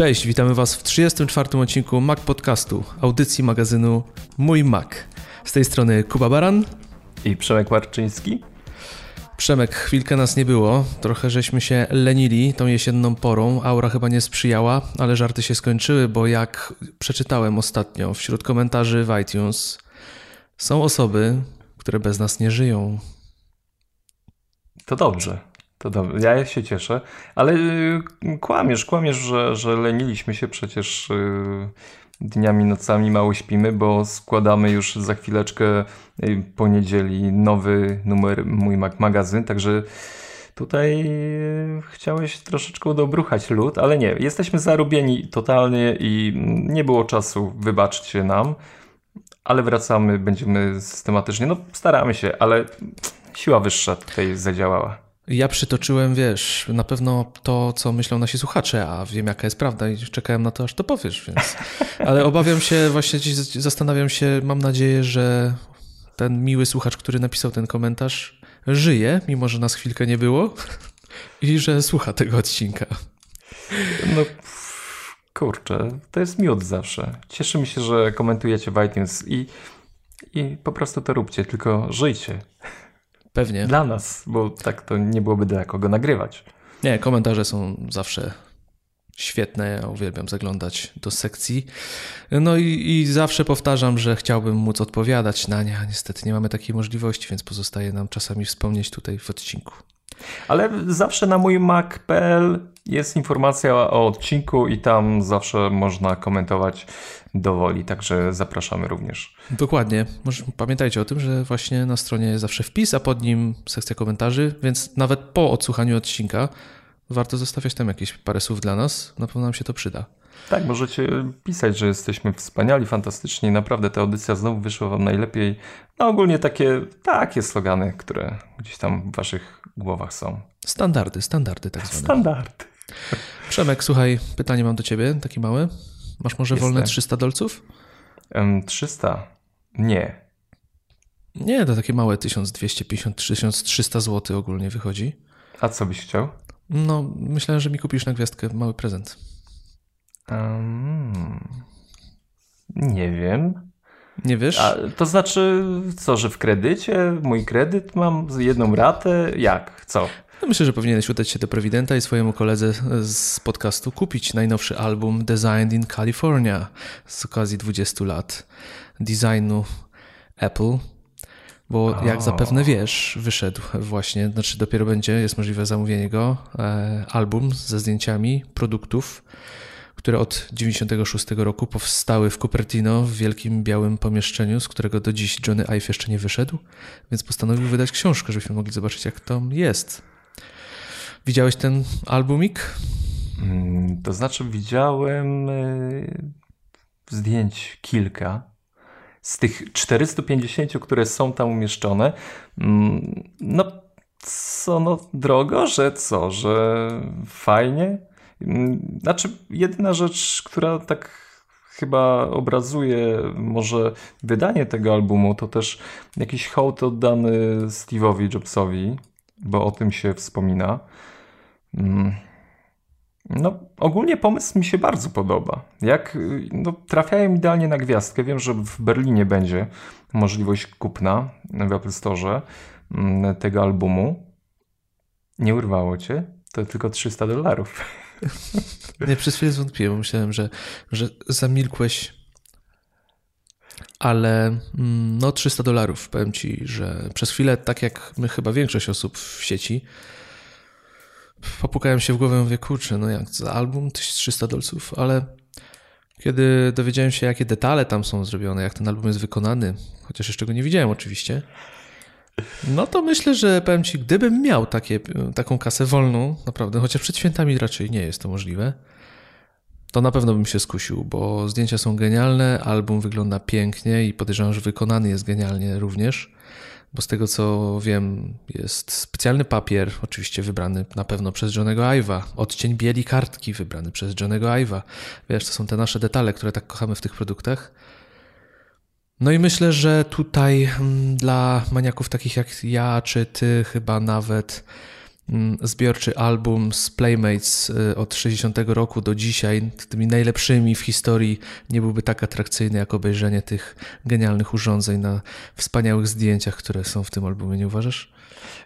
Cześć, witamy Was w 34. odcinku Mac Podcastu, audycji magazynu Mój Mac. Z tej strony Kuba Baran i Przemek Marczyński. Przemek, chwilkę nas nie było, trochę żeśmy się lenili tą jesienną porą, aura chyba nie sprzyjała, ale żarty się skończyły, bo jak przeczytałem ostatnio wśród komentarzy w iTunes, są osoby, które bez nas nie żyją. To dobrze. To dobrze. Ja się cieszę, ale y, kłamiesz, kłamiesz, że, że leniliśmy się przecież y, dniami, nocami mało śpimy, bo składamy już za chwileczkę y, poniedzieli nowy numer Mój Mac Magazyn, także tutaj chciałeś troszeczkę dobruchać lód, ale nie, jesteśmy zarobieni totalnie i nie było czasu, wybaczcie nam, ale wracamy, będziemy systematycznie, no staramy się, ale siła wyższa tutaj zadziałała. Ja przytoczyłem, wiesz, na pewno to, co myślą nasi słuchacze, a wiem, jaka jest prawda i czekałem na to, aż to powiesz, więc. Ale obawiam się, właśnie zastanawiam się, mam nadzieję, że ten miły słuchacz, który napisał ten komentarz, żyje, mimo że nas chwilkę nie było i że słucha tego odcinka. No kurczę, to jest miód zawsze. Cieszymy się, że komentujecie w iTunes i, i po prostu to róbcie, tylko żyjcie. Pewnie. Dla nas, bo tak to nie byłoby dla kogo nagrywać. Nie, komentarze są zawsze świetne. Ja uwielbiam zaglądać do sekcji. No i, i, zawsze powtarzam, że chciałbym móc odpowiadać na nie, a niestety nie mamy takiej możliwości, więc pozostaje nam czasami wspomnieć tutaj w odcinku. Ale zawsze na mój mac.pl jest informacja o odcinku i tam zawsze można komentować dowoli, także zapraszamy również. Dokładnie. Może pamiętajcie o tym, że właśnie na stronie jest zawsze wpis, a pod nim sekcja komentarzy, więc nawet po odsłuchaniu odcinka warto zostawiać tam jakieś parę słów dla nas. Na pewno nam się to przyda. Tak, możecie pisać, że jesteśmy wspaniali, fantastyczni. Naprawdę ta audycja znowu wyszła wam najlepiej. No ogólnie takie, takie slogany, które gdzieś tam w waszych głowach są. Standardy, standardy tak zwane. Standardy. Przemek, słuchaj, pytanie mam do ciebie, takie małe. Masz może Jestem. wolne 300 dolców? Um, 300? Nie. Nie, to takie małe 1250, 1300 zł ogólnie wychodzi. A co byś chciał? No, myślałem, że mi kupisz na gwiazdkę mały prezent. Um, nie wiem. Nie wiesz? A, to znaczy, co, że w kredycie? Mój kredyt mam jedną ratę? Jak? Co? No myślę, że powinieneś udać się do Prowidenta i swojemu koledze z podcastu kupić najnowszy album Designed in California z okazji 20 lat designu Apple. Bo jak zapewne wiesz, wyszedł właśnie, znaczy dopiero będzie, jest możliwe zamówienie go, e, album ze zdjęciami produktów, które od 96 roku powstały w Cupertino w wielkim białym pomieszczeniu, z którego do dziś Johnny Ive jeszcze nie wyszedł, więc postanowił wydać książkę, żebyśmy mogli zobaczyć jak to jest. Widziałeś ten albumik? Mm, to znaczy widziałem y, zdjęć kilka. Z tych 450, które są tam umieszczone, mm, no co, no drogo, że co, że fajnie? Mm, znaczy jedyna rzecz, która tak chyba obrazuje może wydanie tego albumu, to też jakiś hołd oddany Steve'owi Jobsowi, bo o tym się wspomina. Mm. No, ogólnie pomysł mi się bardzo podoba. Jak no, trafiają idealnie na gwiazdkę. Wiem, że w Berlinie będzie możliwość kupna w Apple Store mm, tego albumu. Nie urwało cię? To tylko 300 dolarów. Nie, przez chwilę zwątpiłem. Myślałem, że, że zamilkłeś. Ale mm, no 300 dolarów. Powiem ci, że przez chwilę, tak jak my chyba większość osób w sieci, popukałem się w głowę, mówię, kurczę, no jak za album 1300 dolców, ale kiedy dowiedziałem się, jakie detale tam są zrobione, jak ten album jest wykonany, chociaż jeszcze go nie widziałem oczywiście, no to myślę, że powiem Ci, gdybym miał takie, taką kasę wolną, naprawdę, chociaż przed świętami raczej nie jest to możliwe, to na pewno bym się skusił, bo zdjęcia są genialne, album wygląda pięknie i podejrzewam, że wykonany jest genialnie również bo z tego co wiem, jest specjalny papier, oczywiście wybrany na pewno przez Johnego Ive'a, odcień bieli kartki wybrany przez Johnego Ive'a. Wiesz, to są te nasze detale, które tak kochamy w tych produktach. No i myślę, że tutaj mm, dla maniaków takich jak ja, czy ty, chyba nawet zbiorczy album z Playmates y, od 60 roku do dzisiaj, tymi najlepszymi w historii, nie byłby tak atrakcyjny jak obejrzenie tych genialnych urządzeń na wspaniałych zdjęciach, które są w tym albumie, nie uważasz?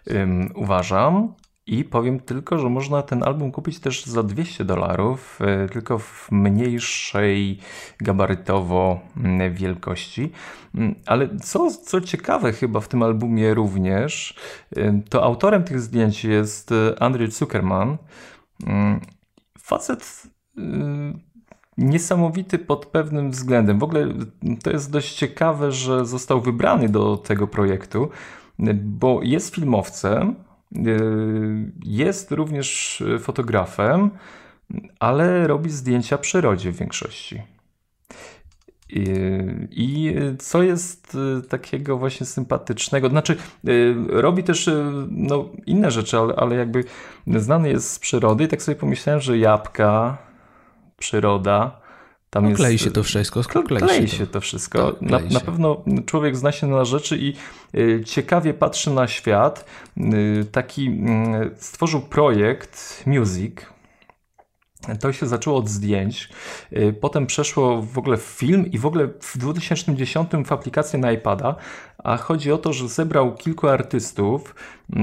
Um, uważam. I powiem tylko, że można ten album kupić też za 200 dolarów, e, tylko w mniejszej gabarytowo mm, wielkości. Mm, ale co, co ciekawe chyba w tym albumie również, e, to autorem tych zdjęć jest e, Andrew Zuckerman. Mm, facet niesamowity pod pewnym względem. W ogóle to jest dość ciekawe, że został wybrany do tego projektu, bo jest filmowcem, jest również fotografem, ale robi zdjęcia przyrodzie w większości. Y, I co jest y, takiego właśnie sympatycznego? Znaczy, robi też no, inne rzeczy, ale, ale jakby znany jest z przyrody. I tak sobie pomyślałem, że jabłka, przyroda, tam no, jest, klei się to wszystko. Klei, klei się, to wszystko. Tak, na, na, pewno człowiek zna się na rzeczy i y, ciekawie patrzy na świat. Y, taki y, stworzył projekt Music. To się zaczęło od zdjęć, y, potem przeszło w ogóle w film i w ogóle w 2010 w aplikację na iPada, a chodzi o to, że zebrał kilku artystów, y,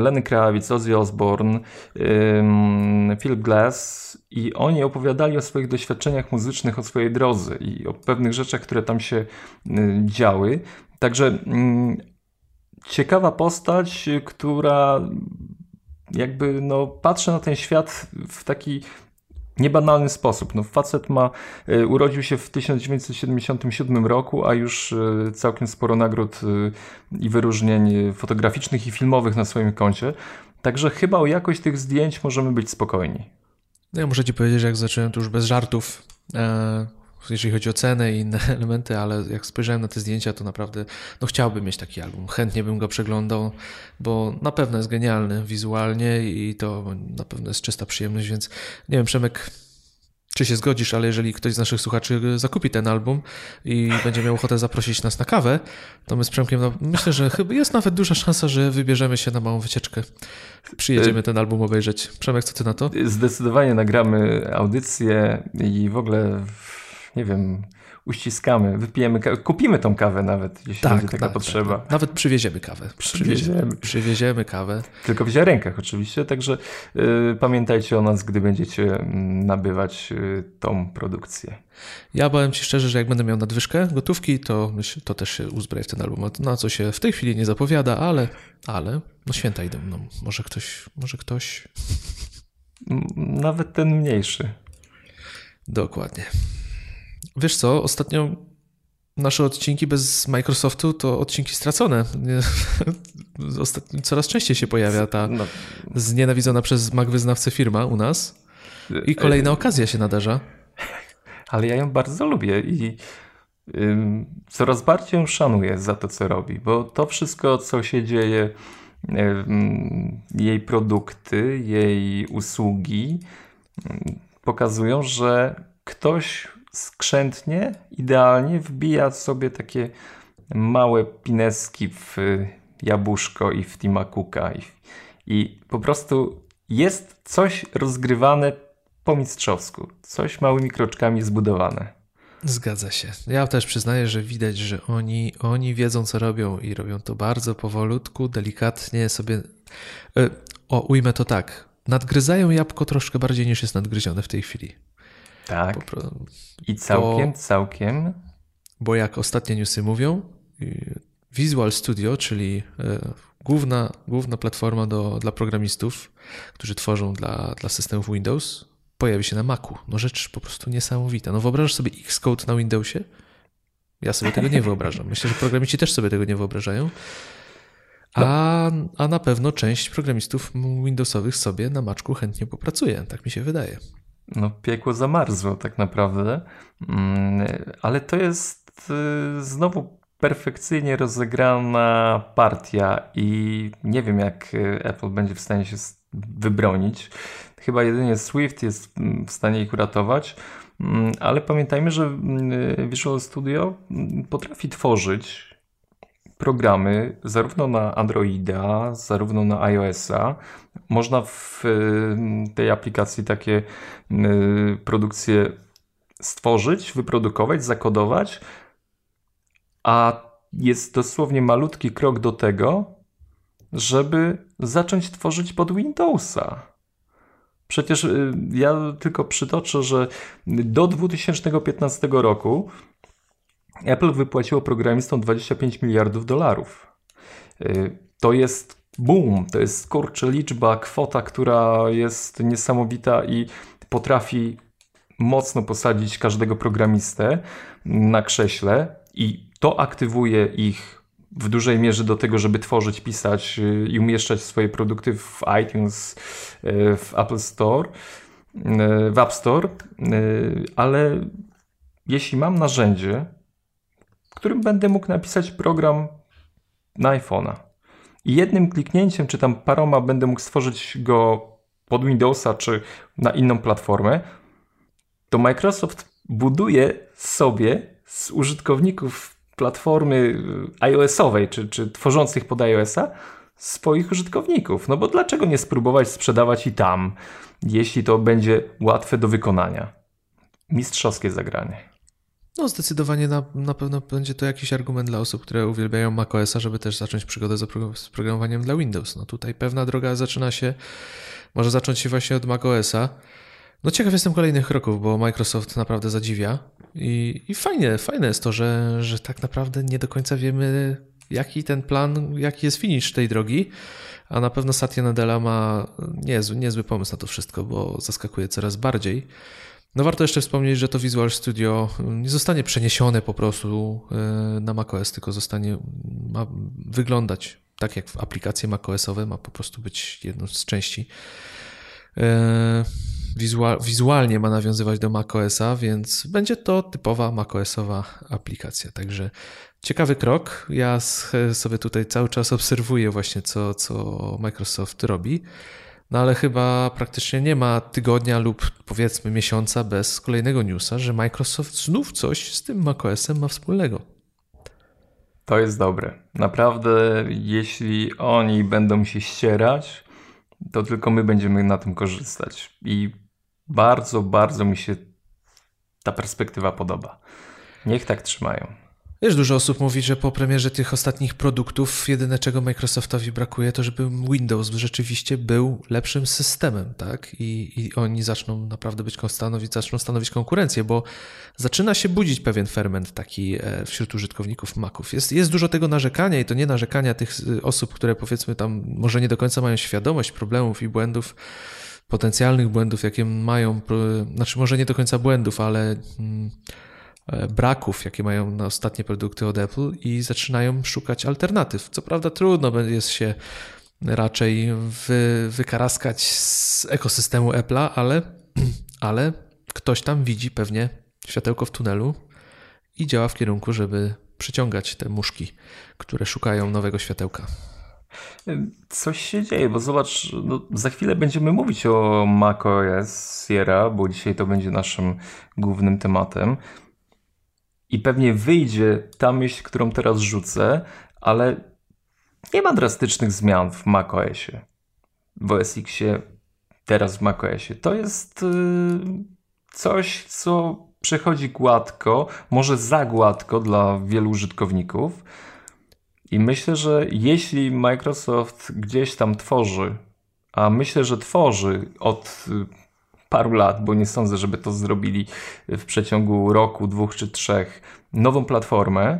Lenny Kravitz, Ozzy Osbourne, Philip Glass i oni opowiadali o swoich doświadczeniach muzycznych, o swojej drodze i o pewnych rzeczach, które tam się y, działy. Także mm, ciekawa postać, która jakby no, patrzy na ten świat w taki niebanalny sposób. No, facet ma, y, urodził się w 1977 roku, a już y, całkiem sporo nagród i wyróżnień fotograficznych i filmowych na swoim koncie. Także chyba o jakość tych zdjęć możemy być spokojni. No ja muszę ci powiedzieć, że jak zacząłem, to już bez żartów, e, jeżeli chodzi o cenę i inne elementy, ale jak spojrzałem na te zdjęcia, to naprawdę no chciałbym mieć taki album. Chętnie bym go przeglądał, bo na pewno jest genialny wizualnie i to na pewno jest czysta przyjemność, więc nie wiem, Przemek, czy się zgodzisz, ale jeżeli ktoś z naszych słuchaczy zakupi ten album i będzie miał ochotę zaprosić nas na kawę, to my z Przemkiem, no, myślę, że chyba jest nawet duża szansa, że wybierzemy się na małą wycieczkę. Przyjedziemy ten album obejrzeć. Przemek, co ty na to? Zdecydowanie nagramy audycję i w ogóle, nie wiem, uściskamy, wypijemy, kupimy tą kawę nawet, jeśli tak, będzie taka tak, potrzeba. Tak, tak. Nawet przywieziemy kawę. Przywieziemy. Przywieziemy kawę. Tylko w ziarenkach oczywiście, także y, pamiętajcie o nas, gdy będziecie mm, nabywać y, tą produkcję. Ja powiem Ci szczerze, że jak będę miał nadwyżkę gotówki, to, to też się uzbroję w ten album. Na co się w tej chwili nie zapowiada, ale, ale no święta idą. No, może ktoś, może ktoś... Nawet ten mniejszy. Dokładnie. Wiesz co, ostatnio nasze odcinki bez Microsoftu to odcinki stracone. Ostatnio coraz częściej się pojawia ta no. znienawidzona przez Mac wyznawcę firma u nas i kolejna okazja się nadarza. Ale ja ją bardzo lubię i coraz bardziej ją szanuję za to, co robi, bo to wszystko, co się dzieje, jej produkty, jej usługi pokazują, że ktoś skrzętnie, idealnie wbija sobie takie małe pineski w jabłuszko i w Tima Cooka i, i po prostu jest coś rozgrywane po mistrzowsku, coś małymi kroczkami zbudowane. Zgadza się. Ja też przyznaję, że widać, że oni, oni wiedzą, co robią i robią to bardzo powolutku, delikatnie sobie. E, o, ujmę to tak. Nadgryzają jabłko troszkę bardziej niż jest nadgryzione w tej chwili. Tak. I całkiem, bo, całkiem. Bo jak ostatnie newsy mówią, Visual Studio, czyli e, główna, główna platforma do, dla programistów, którzy tworzą dla, dla systemów Windows, pojawi się na Macu. No rzecz po prostu niesamowita. No wyobrażasz sobie Xcode na Windowsie? Ja sobie tego nie wyobrażam. Myślę, że programiści też sobie tego nie wyobrażają. A, a na pewno część programistów Windowsowych sobie na Maczku chętnie popracuje. Tak mi się wydaje. No, piekło zamarzło tak naprawdę, mm, ale to jest y, znowu perfekcyjnie rozegrana partia i nie wiem, jak y, Apple będzie w stanie się wybronić. Chyba jedynie Swift jest mm, w stanie ich uratować, mm, ale pamiętajmy, że Visual Studio potrafi tworzyć programy zarówno na Androida, zarówno na iOS-a. Można w tej aplikacji takie produkcje stworzyć, wyprodukować, zakodować, a jest dosłownie malutki krok do tego, żeby zacząć tworzyć pod Windowsa. Przecież y, ja tylko przytoczę, że do 2015 roku Apple wypłaciło programistom 25 miliardów dolarów. Y, to jest boom, to jest kurczę liczba, kwota, która jest niesamowita i potrafi mocno posadzić każdego programistę na krześle i to aktywuje ich w dużej mierze do tego, żeby tworzyć, pisać y, i umieszczać swoje produkty w iTunes, y, w Apple Store, w App Store, ale jeśli mam narzędzie, którym będę mógł napisać program na iPhone'a i jednym kliknięciem, czy tam paroma będę mógł stworzyć go pod Windowsa, czy na inną platformę, to Microsoft buduje sobie z użytkowników platformy y, iOS-owej, czy, czy tworzących pod iOS-a, swoich użytkowników. No bo dlaczego nie spróbować sprzedawać i tam, jeśli to będzie łatwe do wykonania? Mistrzowskie zagranie. No, zdecydowanie na, na pewno będzie to jakiś argument dla osób, które uwielbiają macOSa, żeby też zacząć przygodę z programowaniem dla Windows. No tutaj pewna droga zaczyna się, może zacząć się właśnie od macOSa. No ciekaw jestem kolejnych kroków, bo Microsoft naprawdę zadziwia i, i fajnie, fajne jest to, że, że tak naprawdę nie do końca wiemy, jaki ten plan, jaki jest finish tej drogi, a na pewno Satya Nadella ma niezły, niezły pomysł na to wszystko, bo zaskakuje coraz bardziej. No warto jeszcze wspomnieć, że to Visual Studio nie zostanie przeniesione po prostu e, na macOS, tylko zostanie, ma wyglądać tak jak w aplikacje macOSowe, ma po prostu być jedną z części e, wizualnie ma nawiązywać do macOSa, więc będzie to typowa macOSowa aplikacja. Także ciekawy krok. Ja sobie tutaj cały czas obserwuję właśnie, co, co Microsoft robi. No ale chyba praktycznie nie ma tygodnia lub powiedzmy miesiąca bez kolejnego newsa, że Microsoft znów coś z tym macOSem ma wspólnego. To jest dobre. Naprawdę, jeśli oni będą się ścierać, to tylko my będziemy na tym korzystać. I bardzo, bardzo mi się ta perspektywa podoba. Niech tak trzymają. Wiesz, dużo osób mówi, że po premierze tych ostatnich produktów jedyne czego Microsoftowi brakuje to żeby Windows rzeczywiście był lepszym systemem, tak? I, i oni zaczną naprawdę być stanowić, zaczną stanowić konkurencję, bo zaczyna się budzić pewien ferment taki e, wśród użytkowników Maców. Jest, jest dużo tego narzekania i to nie narzekania tych osób, które powiedzmy tam może nie do końca mają świadomość problemów i błędów, potencjalnych błędów, jakie mają, znaczy może nie do końca błędów, ale mm, braków, jakie mają na ostatnie produkty od Apple i zaczynają szukać alternatyw. Co prawda trudno jest się raczej wy, wykaraskać z ekosystemu Apple'a, ale, ale ktoś tam widzi pewnie światełko w tunelu i działa w kierunku, żeby przyciągać te muszki, które szukają nowego światełka. Coś się dzieje, bo zobacz, no, za chwilę będziemy mówić o macOS Sierra, bo dzisiaj to będzie naszym głównym tematem. I pewnie wyjdzie ta myśl, którą teraz rzucę, ale nie ma drastycznych zmian w macOSie, w OS Xie, teraz w macOSie. To jest yy, coś, co przechodzi gładko, może za gładko dla wielu użytkowników i myślę, że jeśli Microsoft gdzieś tam tworzy, a myślę, że tworzy od y, paru lat, bo nie sądzę, żeby to zrobili w przeciągu roku, dwóch czy trzech, nową platformę,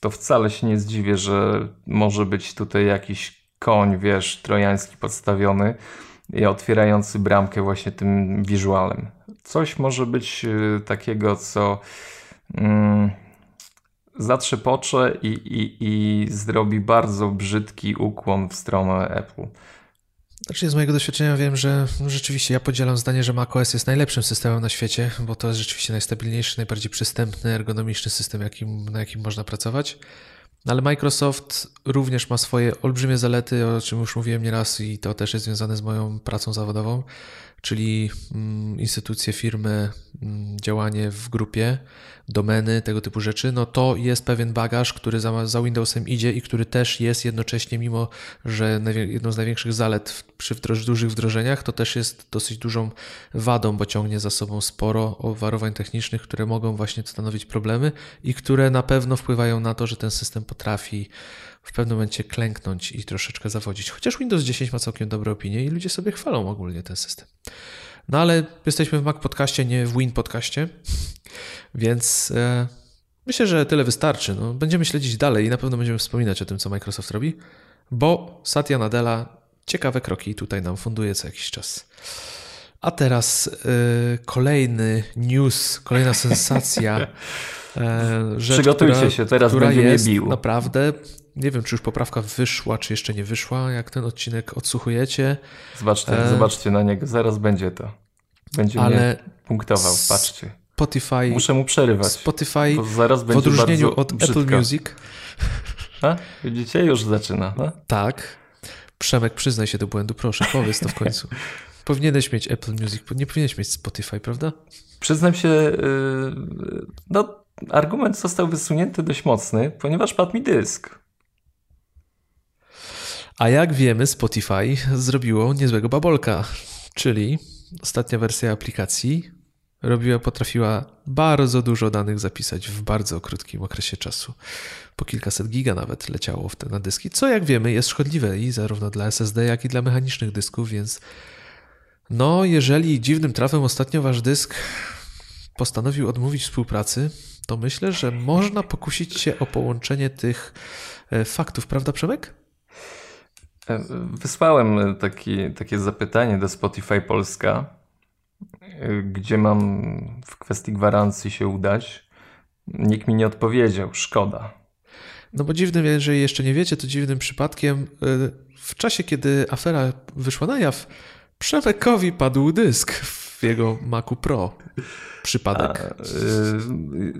to wcale się nie zdziwię, że może być tutaj jakiś koń, wiesz, trojański podstawiony i otwierający bramkę właśnie tym wizualem. Coś może być y, takiego, co. Mm, zatrzepocze i, i, i zrobi bardzo brzydki ukłon w stronę Apple. Znaczy z mojego doświadczenia wiem, że rzeczywiście ja podzielam zdanie, że macOS jest najlepszym systemem na świecie, bo to jest rzeczywiście najstabilniejszy, najbardziej przystępny, ergonomiczny system, jakim, na jakim można pracować. Ale Microsoft również ma swoje olbrzymie zalety, o czym już mówiłem nieraz i to też jest związane z moją pracą zawodową, czyli mm, instytucje, firmy mm, działanie w grupie, domeny, tego typu rzeczy, no to jest pewien bagaż, który za, za Windowsem idzie i który też jest jednocześnie, mimo że jedną z największych zalet przy wdroż, dużych wdrożeniach, to też jest dosyć dużą wadą, bo ciągnie za sobą sporo obwarowań technicznych, które mogą właśnie stanowić problemy i które na pewno wpływają na to, że ten system potrafi w pewnym momencie klęknąć i troszeczkę zawodzić. Chociaż Windows 10 ma całkiem dobre opinie i ludzie sobie chwalą ogólnie ten system. No ale jesteśmy w Mac Podcaście, nie w Win Podcaście, więc e, myślę, że tyle wystarczy. No, będziemy śledzić dalej i na pewno będziemy wspominać o tym, co Microsoft robi, bo Satya Nadella ciekawe kroki tutaj nam funduje co jakiś czas. A teraz e, kolejny news, kolejna sensacja. E, rzecz, Przygotujcie która, się, teraz która będzie jest bił. Naprawdę, nie wiem, czy już poprawka wyszła, czy jeszcze nie wyszła, jak ten odcinek odsłuchujecie. Zobaczcie, e... zobaczcie na niego, zaraz będzie to. Będzie Ale mnie punktował, patrzcie. Spotify. Muszę mu przerywać. Spotify zaraz będzie w odróżnieniu od brzydko. Apple Music. A? Widzicie? Już zaczyna. No? Tak. Przemek, przyznaj się do błędu, proszę, powiedz to w końcu. Powinieneś mieć Apple Music, nie powinieneś mieć Spotify, prawda? Przyznam się, yy, no argument został wysunięty dość mocny, ponieważ padł mi dysk. A jak wiemy, Spotify zrobiło niezłego babolka, czyli ostatnia wersja aplikacji robiła, potrafiła bardzo dużo danych zapisać w bardzo krótkim okresie czasu. Po kilkaset giga nawet leciało w te na dyski, co jak wiemy jest szkodliwe i zarówno dla SSD, jak i dla mechanicznych dysków, więc no, jeżeli dziwnym trafem ostatnio wasz dysk postanowił odmówić współpracy, to myślę, że można pokusić się o połączenie tych e, faktów, prawda Przemek? E, wysłałem taki, takie zapytanie do Spotify Polska, e, gdzie mam w kwestii gwarancji się udać. Nikt mi nie odpowiedział, szkoda. No bo dziwnym, jeżeli jeszcze nie wiecie, to dziwnym przypadkiem w czasie, kiedy afera wyszła na jaw, Przemekowi padł dysk jego Macu Pro przypadek? A, y,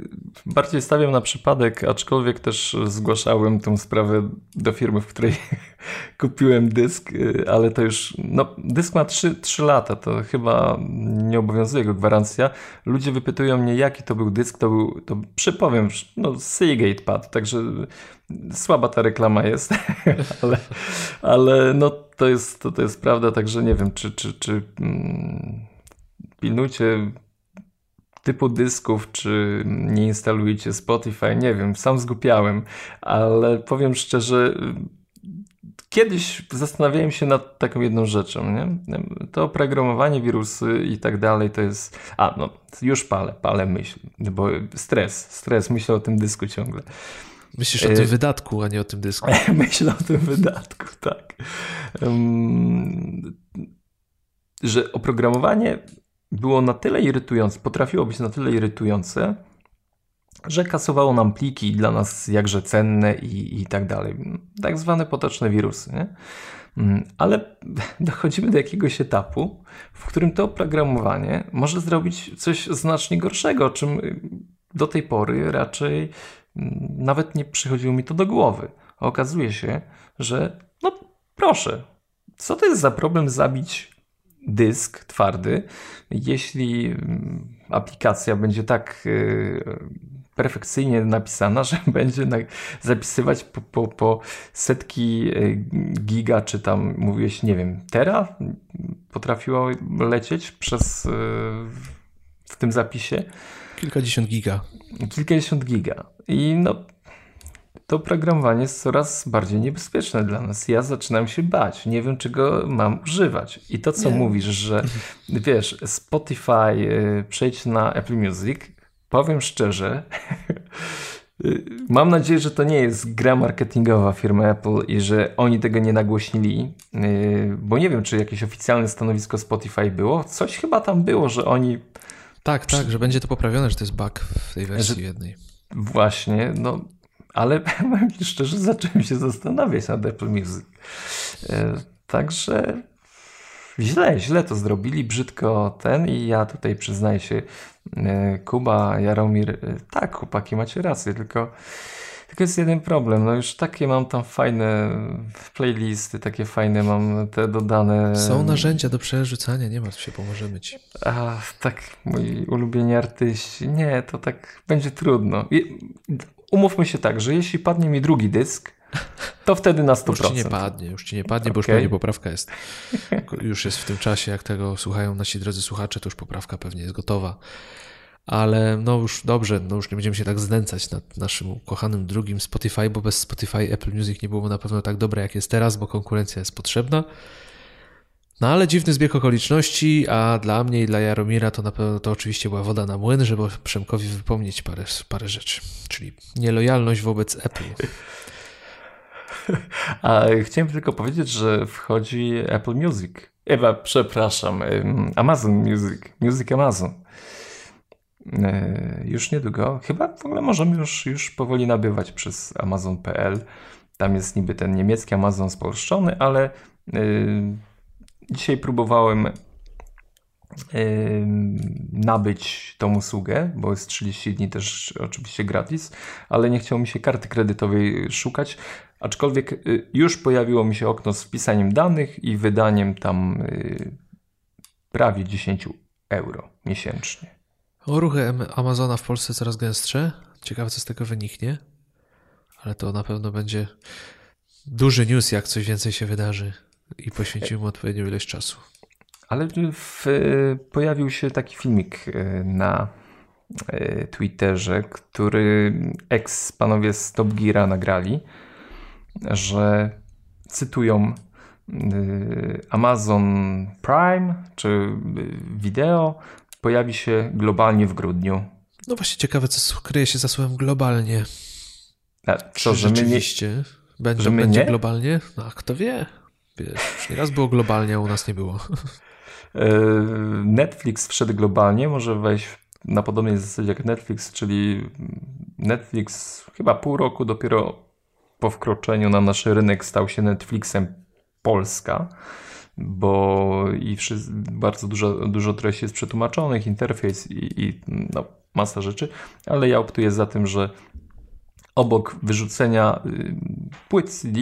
bardziej stawiam na przypadek, aczkolwiek też zgłaszałem tę sprawę do firmy, w której kupiłem dysk, y, ale to już, no dysk ma 3, 3 lata, to chyba nie obowiązuje go gwarancja. Ludzie wypytują mnie, jaki to był dysk, to był, to przypowiem, no Seagate pad, także słaba ta reklama jest, ale, ale no to jest, to, to jest prawda, także nie wiem, czy, czy, czy mm, pilnujcie typu dysków, czy nie instalujecie Spotify, nie wiem, sam zgupiałem, ale powiem szczerze, kiedyś zastanawiałem się nad taką jedną rzeczą, nie? To oprogramowanie, wirusy i tak dalej, to jest... A, no, już palę, palę myśl, bo stres, stres, myślę o tym dysku ciągle. Myślisz o tym e, wydatku, a nie o tym dysku. Myślę o tym wydatku, tak. Um, że oprogramowanie było na tyle irytujące, potrafiło być na tyle irytujące, że kasowało nam pliki dla nas jakże cenne i, i tak dalej. Tak zwane potoczne wirusy. Nie? Mm, ale dochodzimy do jakiegoś etapu, w którym to oprogramowanie może zrobić coś znacznie gorszego, czym do tej pory raczej mm, nawet nie przychodziło mi to do głowy. Okazuje się, że no proszę, co to jest za problem zabić dysk twardy, jeśli mm, aplikacja będzie tak y, perfekcyjnie napisana, że będzie zapisywać po, po, po, setki y, giga, czy tam mówiłeś, nie wiem, tera potrafiło lecieć przez y, w tym zapisie. Kilkadziesiąt giga. Kilkadziesiąt giga. I no, to oprogramowanie jest coraz bardziej niebezpieczne dla nas. Ja zaczynam się bać, nie wiem czego mam używać. I to co nie. mówisz, że wiesz, Spotify, y, przejdź na Apple Music, powiem szczerze, y, Mam nadzieję, że to nie jest gra marketingowa firmy Apple i że oni tego nie nagłośnili, y, bo nie wiem, czy jakieś oficjalne stanowisko Spotify było. Coś chyba tam było, że oni. Tak, tak, że będzie to poprawione, że to jest bug w tej wersji że... jednej. Właśnie, no ale powiem szczerze, zacząłem się zastanawiać nad Apple Music. E, także źle, źle to zrobili, brzydko ten i ja tutaj przyznaję się, e, Kuba, Jaromir, e, tak, chłopaki, macie rację, tylko Tylko jest jeden problem, no już takie mam tam fajne playlisty, takie fajne mam te dodane. Są narzędzia do przerzucania, nie martw się, pomożemy ci. A tak, moi ulubieni artyści, nie, to tak będzie trudno. Umówmy się tak, że jeśli padnie mi drugi dysk, to wtedy na 100%. Już ci nie padnie, już ci nie padnie, bo okay. już pewnie poprawka jest. Już jest w tym czasie, jak tego słuchają nasi drodzy słuchacze, to już poprawka pewnie jest gotowa. Ale no już dobrze, no już nie będziemy się tak znęcać nad naszym ukochanym drugim Spotify, bo bez Spotify Apple Music nie byłoby na pewno tak dobre, jak jest teraz, bo konkurencja jest potrzebna. No ale dziwny zbieg okoliczności, a dla mnie i dla Jaromira to na pewno to oczywiście była woda na młyn, żeby Przemkowi wypomnieć parę, parę rzeczy. Czyli nielojalność wobec Apple. A chciałem tylko powiedzieć, że wchodzi Apple Music. Ewa, przepraszam, Amazon Music. Music Amazon. E, już niedługo. Chyba w ogóle możemy już, już powoli nabywać przez Amazon.pl. Tam jest niby ten niemiecki Amazon spolszczony, ale yy, dzisiaj próbowałem nabyć tą usługę, bo jest 30 dni też oczywiście gratis, ale nie chciało mi się karty kredytowej szukać, aczkolwiek y, już pojawiło mi się okno z wpisaniem danych i wydaniem tam y, prawie 10 euro miesięcznie. O ruchy Amazona w Polsce coraz gęstsze. Ciekawe, co z tego wyniknie, ale to na pewno będzie duży news, jak coś więcej się wydarzy i poświęcimy mu odpowiednią ilość czasu. Ale w, pojawił się taki filmik e, na e, Twitterze, który ex-panowie z Top Geara nagrali, że cytują e, Amazon Prime czy wideo pojawi się globalnie w grudniu. No właśnie ciekawe, co kryje się za słowem globalnie. A co, że rzeczywiście my nie, będzie, że my będzie nie? globalnie? No, a kto wie? Wiesz, już nieraz było globalnie, a u nas nie było. E, Netflix wszedł globalnie, może wejść na podobnej zasadzie jak Netflix, czyli Netflix chyba pół roku dopiero po wkroczeniu na nasz rynek stał się Netflixem Polska, bo i bardzo dużo, dużo treści jest przetłumaczonych, interfejs i, i no, masa rzeczy, ale ja optuję za tym, że obok wyrzucenia y, płyt CD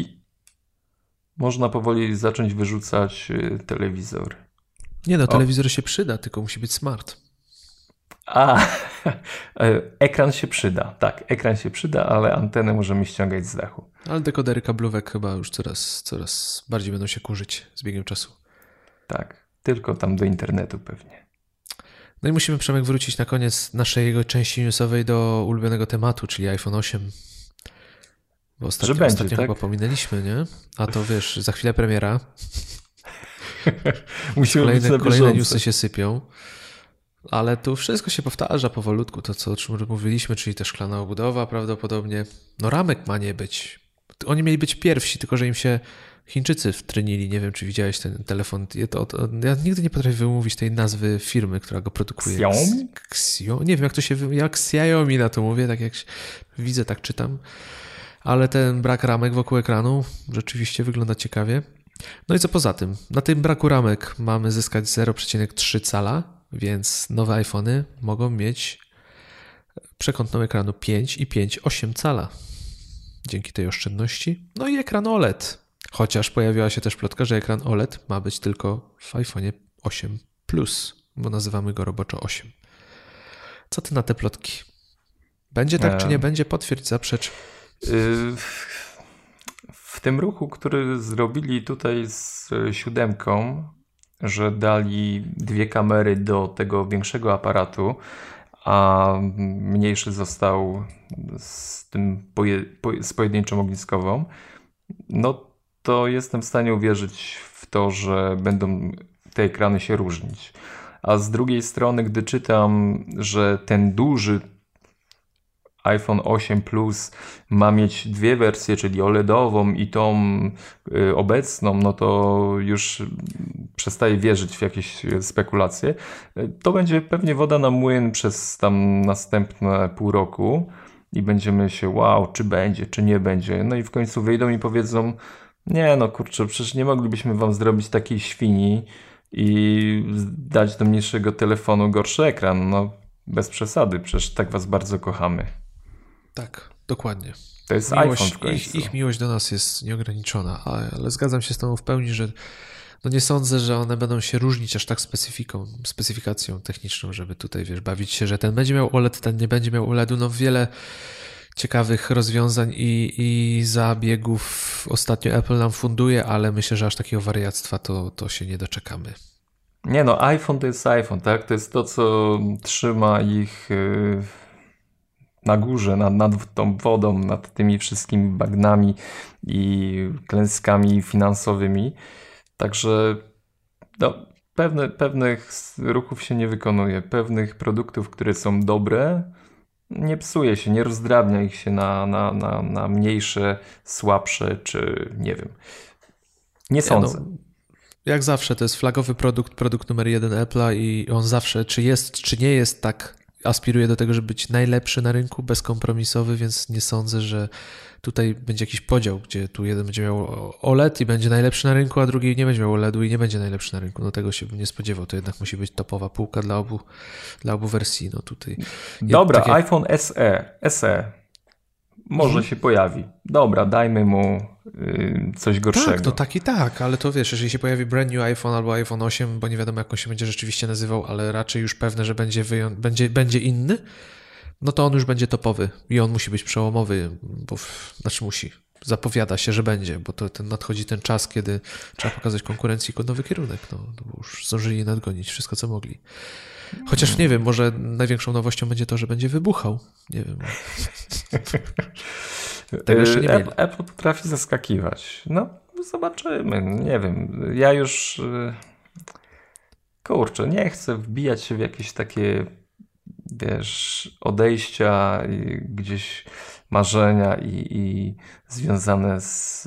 można powoli zacząć wyrzucać y, telewizor. Nie no, telewizor o. się przyda, tylko musi być smart. A, e, ekran się przyda. Tak, ekran się przyda, ale antenę możemy ściągać z dachu. Ale dekodery kablówek chyba już coraz, coraz bardziej będą się kurzyć z biegiem czasu. Tak, tylko tam do internetu pewnie. No i musimy, Przemek, wrócić na koniec naszej jego części newsowej do ulubionego tematu, czyli iPhone 8. Bo ostatnio, będzie, ostatnio tak? chyba pominęliśmy, nie? A to wiesz, za chwilę premiera. Musimy kolejne, kolejne newsy się sypią. Ale tu wszystko się powtarza powolutku, to co o czym mówiliśmy, czyli też szklana obudowa prawdopodobnie. No ramek ma nie być. Oni mieli być pierwsi, tylko że im się Chińczycy wtrynili. Nie wiem, czy widziałeś ten telefon. To, to, ja nigdy nie potrafię wymówić tej nazwy firmy, która go produkuje. Xiaomi? Xio, nie wiem, jak to się... Jak Xiaomi na to mówię, tak jak widzę, tak czytam. Ale ten brak ramek wokół ekranu rzeczywiście wygląda ciekawie. No i co poza tym? Na tym braku ramek mamy zyskać 0,3 cala, więc nowe iPhony mogą mieć przekątną ekranu 5 i 5,8 cala. Dzięki tej oszczędności. No i ekran OLED. Chociaż pojawiła się też plotka, że ekran OLED ma być tylko w iPhone 8 Plus, bo nazywamy go roboczo 8. Co ty na te plotki? Będzie tak, czy nie będzie? Potwierdź, zaprzecz. W tym ruchu, który zrobili tutaj z siódemką, że dali dwie kamery do tego większego aparatu, a mniejszy został z tym poje, po, z pojedynczą ogniskową, no to jestem w stanie uwierzyć w to, że będą te ekrany się różnić. A z drugiej strony, gdy czytam, że ten duży iPhone 8 Plus ma mieć dwie wersje, czyli OLEDową i tą y, obecną, no to już przestaję wierzyć w jakieś spekulacje. To będzie pewnie woda na młyn przez tam następne pół roku i będziemy się wow, czy będzie, czy nie będzie. No i w końcu wyjdą i powiedzą nie no kurczę, przecież nie moglibyśmy wam zrobić takiej świni i dać do mniejszego telefonu gorszy ekran. No bez przesady, przecież tak was bardzo kochamy. Tak, dokładnie. To jest miłość, iPhone w końcu. Ich, ich miłość do nas jest nieograniczona, ale, zgadzam się z Tobą w pełni, że no nie sądzę, że one będą się różnić aż tak specyfiką, specyfikacją techniczną, żeby tutaj, wiesz, bawić się, że ten będzie miał OLED, ten nie będzie miał OLEDu. No wiele ciekawych rozwiązań i, i zabiegów ostatnio Apple nam funduje, ale myślę, że aż takiego wariactwa to, to się nie doczekamy. Nie no, iPhone to jest iPhone, tak? To jest to, co trzyma ich y, na górze, nad, nad tą wodą, nad tymi wszystkimi bagnami i klęskami finansowymi. Także no, pewne, pewnych ruchów się nie wykonuje, pewnych produktów, które są dobre, nie psuje się, nie rozdrabnia ich się na, na, na, na mniejsze, słabsze, czy nie wiem. Nie sądzę. Ja no, jak zawsze, to jest flagowy produkt, produkt numer jeden Apple'a i on zawsze, czy jest, czy nie jest tak, aspiruje do tego, żeby być najlepszy na rynku, bezkompromisowy, więc nie sądzę, że tutaj będzie jakiś podział, gdzie tu jeden będzie miał OLED i będzie najlepszy na rynku, a drugi nie będzie miał OLEDu i nie będzie najlepszy na rynku. No tego się bym nie spodziewał. To jednak musi być topowa półka dla obu, dla obu wersji. No tutaj. Dobra, jak... iPhone SE. SE. Może mhm. się pojawi. Dobra, dajmy mu yy, coś gorszego. Tak, to tak i tak, ale to wiesz, jeżeli się pojawi brand new iPhone albo iPhone 8, bo nie wiadomo jak on się będzie rzeczywiście nazywał, ale raczej już pewne, że będzie, wyją- będzie, będzie inny, no to on już będzie topowy i on musi być przełomowy, bo znaczy musi. Zapowiada się, że będzie, bo to ten, nadchodzi ten czas, kiedy trzeba pokazać konkurencji nowy kierunek. No, bo już zdążyli nadgonić wszystko, co mogli. Chociaż nie wiem, może największą nowością będzie to, że będzie wybuchał. Nie wiem. Tego jeszcze nie mieli. Apple potrafi zaskakiwać. No, zobaczymy. Nie wiem. Ja już y, kurczę, nie chcę wbijać się w jakieś takie wiesz, odejścia i gdzieś marzenia i, i związane z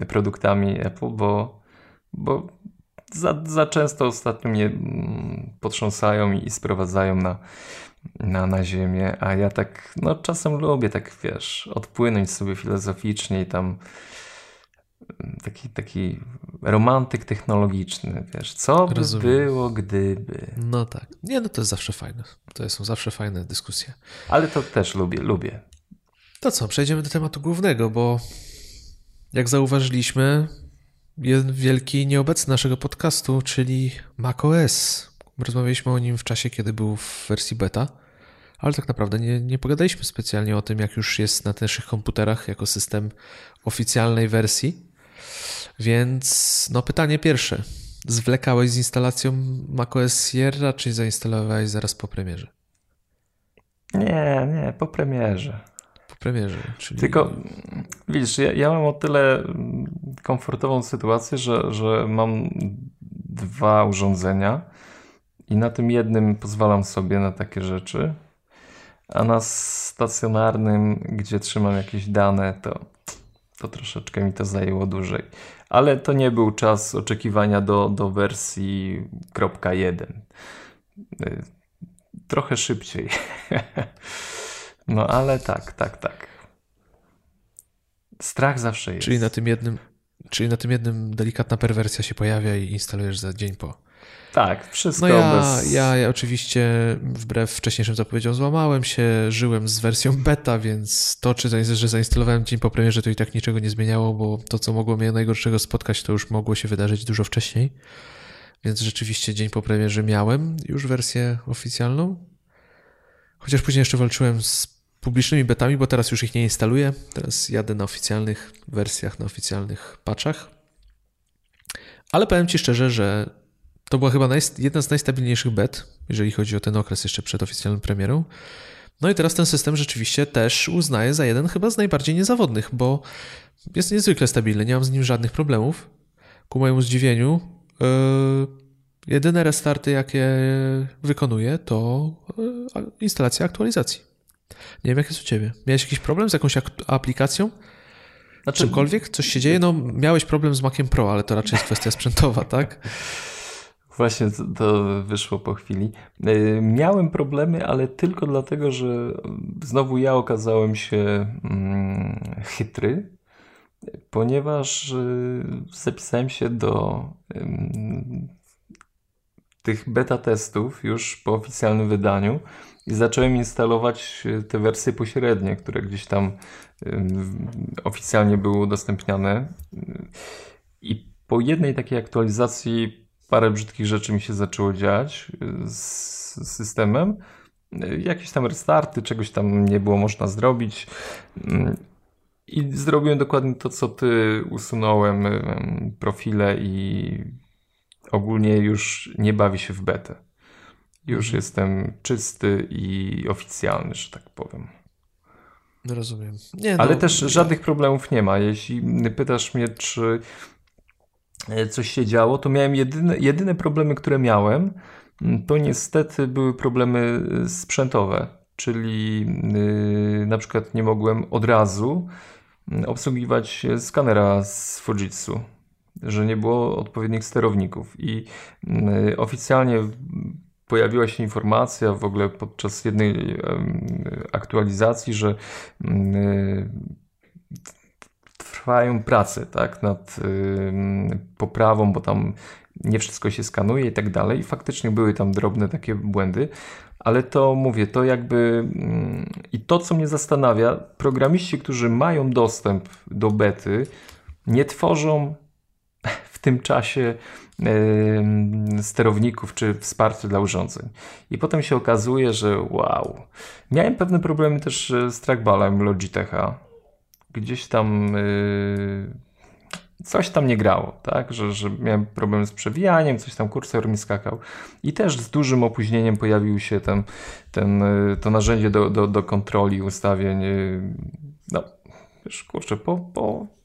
y, produktami Apple, bo, bo za, za często ostatnio mnie mm, potrząsają i sprowadzają na, na, na ziemię, a ja tak, no czasem lubię tak, wiesz, odpłynąć sobie filozoficznie i tam taki, taki romantyk technologiczny, wiesz, co by Rozumiem. było, gdyby. No tak. Nie, no to jest zawsze fajne. To są zawsze fajne dyskusje. Ale to też lubię, lubię. To co, przejdziemy do tematu głównego, bo jak zauważyliśmy, jest wielki nieobecny naszego podcastu, czyli macOS. Rozmawialiśmy o nim w czasie, kiedy był w wersji beta, ale tak naprawdę nie, nie pogadaliśmy specjalnie o tym, jak już jest na naszych komputerach jako system oficjalnej wersji. Więc no pytanie pierwsze. Zwlekałeś z instalacją macOS Sierra, czy zainstalowałeś zaraz po premierze? Nie, nie, po premierze. Premierze, czyli... Tylko, widzisz, ja, ja mam o tyle komfortową sytuację, że, że mam dwa urządzenia i na tym jednym pozwalam sobie na takie rzeczy, a na stacjonarnym, gdzie trzymam jakieś dane, to, to troszeczkę mi to zajęło dłużej ale to nie był czas oczekiwania do, do wersji .1. Y, trochę szybciej. No ale tak, tak, tak. Strach zawsze jest. Czyli na tym jednym, czyli na tym jednym delikatna perwersja się pojawia i instalujesz za dzień po. Tak, wszystko no ja, bez... ja, ja oczywiście wbrew wcześniejszym zapowiedziom złamałem się, żyłem z wersją beta, więc to, czy że zainstalowałem dzień po premierze, to i tak niczego nie zmieniało, bo to, co mogło mnie najgorszego spotkać, to już mogło się wydarzyć dużo wcześniej. Więc rzeczywiście dzień po premierze miałem już wersję oficjalną. Chociaż później jeszcze walczyłem z publicznymi betami, bo teraz już ich nie instaluję. Teraz jadę na oficjalnych wersjach, na oficjalnych patchach. Ale powiem Ci szczerze, że to była chyba jedna z najstabilniejszych bet, jeżeli chodzi o ten okres jeszcze przed oficjalną premierą. No i teraz ten system rzeczywiście też uznaję za jeden chyba z najbardziej niezawodnych, bo jest niezwykle stabilny, nie mam z nim żadnych problemów. Ku mojemu zdziwieniu, yy, jedyne restarty, jakie wykonuję, to yy, instalacja aktualizacji. Nie wiem, jak jest u Ciebie. Miałeś jakiś problem z jakąś aplikacją? Znaczy, Czymkolwiek? Coś się dzieje? No, miałeś problem z Maciem Pro, ale to raczej jest kwestia sprzętowa, tak? Właśnie to wyszło po chwili. E, miałem problemy, ale tylko dlatego, że znowu ja okazałem się mm, chytry, ponieważ e, zapisałem się do tych beta testów już po oficjalnym wydaniu i zacząłem instalować e, te wersje pośrednie, które gdzieś tam oficjalnie były udostępniane. I po jednej takiej aktualizacji parę brzydkich rzeczy mi się zaczęło dziać z systemem. Jakieś tam restarty, czegoś tam nie było można zrobić. I zrobiłem dokładnie to, co ty. Usunąłem profile i ogólnie już nie bawi się w betę. Już mhm. jestem czysty i oficjalny, że tak powiem. Rozumiem. Nie, no, Ale też żadnych problemów nie ma. Jeśli pytasz mnie, czy e, coś się działo, to miałem jedyne, jedyne problemy, które miałem, to niestety były problemy e, sprzętowe. Czyli yy, na przykład nie mogłem od razu obsługiwać skanera z Fujitsu, że nie było odpowiednich sterowników. I oficjalnie pojawiła się informacja w ogóle podczas jednej aktualizacji, że trwają prace tak, nad poprawą, bo tam nie wszystko się skanuje i tak dalej. I faktycznie były tam drobne takie błędy, ale to mówię, to jakby i to, co mnie zastanawia, programiści, którzy mają dostęp do bety, nie tworzą w tym czasie sterowników czy wsparcia dla urządzeń. I potem się okazuje, że wow. Miałem pewne problemy też e, z trackballem Logitecha. Gdzieś tam yy, coś tam nie grało, tak? Że, że miałem problem z przewijaniem, coś tam kursor mi skakał. I też z dużym opóźnieniem pojawił się ten, ten, e, to narzędzie do, do, do kontroli ustawień. No, wiesz, kurczę, po, po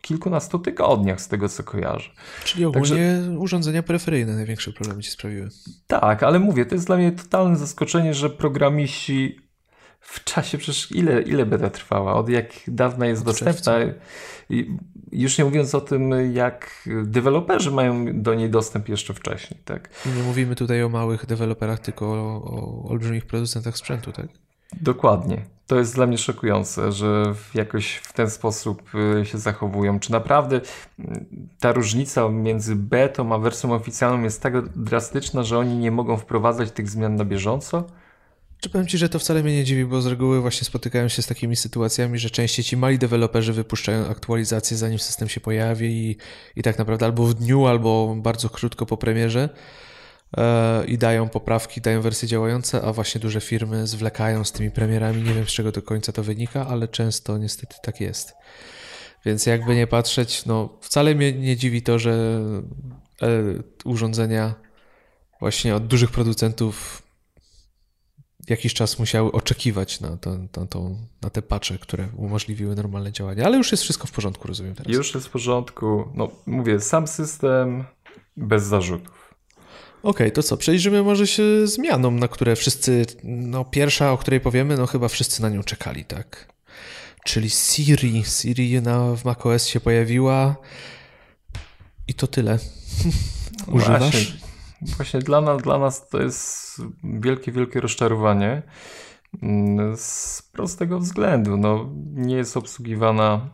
kilkunastu tygodniach, z tego co kojarzę. Czyli ogólnie Także, urządzenia peryferyjne największe problemy ci sprawiły. Tak, ale mówię, to jest dla mnie totalne zaskoczenie, że programiści w czasie, przecież ile, ile beta trwała, od jak dawna jest Od dostępna. I już nie mówiąc o tym, jak deweloperzy mają do niej dostęp jeszcze wcześniej. Tak? Nie mówimy tutaj o małych deweloperach, tylko o, o olbrzymich producentach sprzętu, tak? Dokładnie. To jest dla mnie szokujące, że jakoś w ten sposób y, się zachowują. Czy naprawdę mm, ta różnica między betą a wersją oficjalną jest tak drastyczna, że oni nie mogą wprowadzać tych zmian na bieżąco? Czy powiem Ci, że to wcale mnie nie dziwi, bo z reguły właśnie spotykają się z takimi sytuacjami, że częściej ci mali deweloperzy wypuszczają aktualizacje zanim system się pojawi i, i tak naprawdę albo w dniu, albo bardzo krótko po premierze i dają poprawki, dają wersje działające, a właśnie duże firmy zwlekają z tymi premierami. Nie wiem z czego do końca to wynika, ale często niestety tak jest. Więc jakby nie patrzeć, no wcale mnie nie dziwi to, że e, urządzenia właśnie od dużych producentów jakiś czas musiały oczekiwać na, to, na, to, na te pacze, które umożliwiły normalne działanie. Ale już jest wszystko w porządku, rozumiem teraz. Już jest w porządku. No mówię, sam system bez zarzutów. Okej, okay, to co? Przejrzymy może się zmianom, na które wszyscy, no pierwsza, o której powiemy, no chyba wszyscy na nią czekali, tak? Czyli Siri. Siri na, w macOS się pojawiła i to tyle. Używasz? Właśnie. Właśnie dla nas, dla nas to jest wielkie, wielkie rozczarowanie mm, z prostego względu. No, nie jest obsługiwana,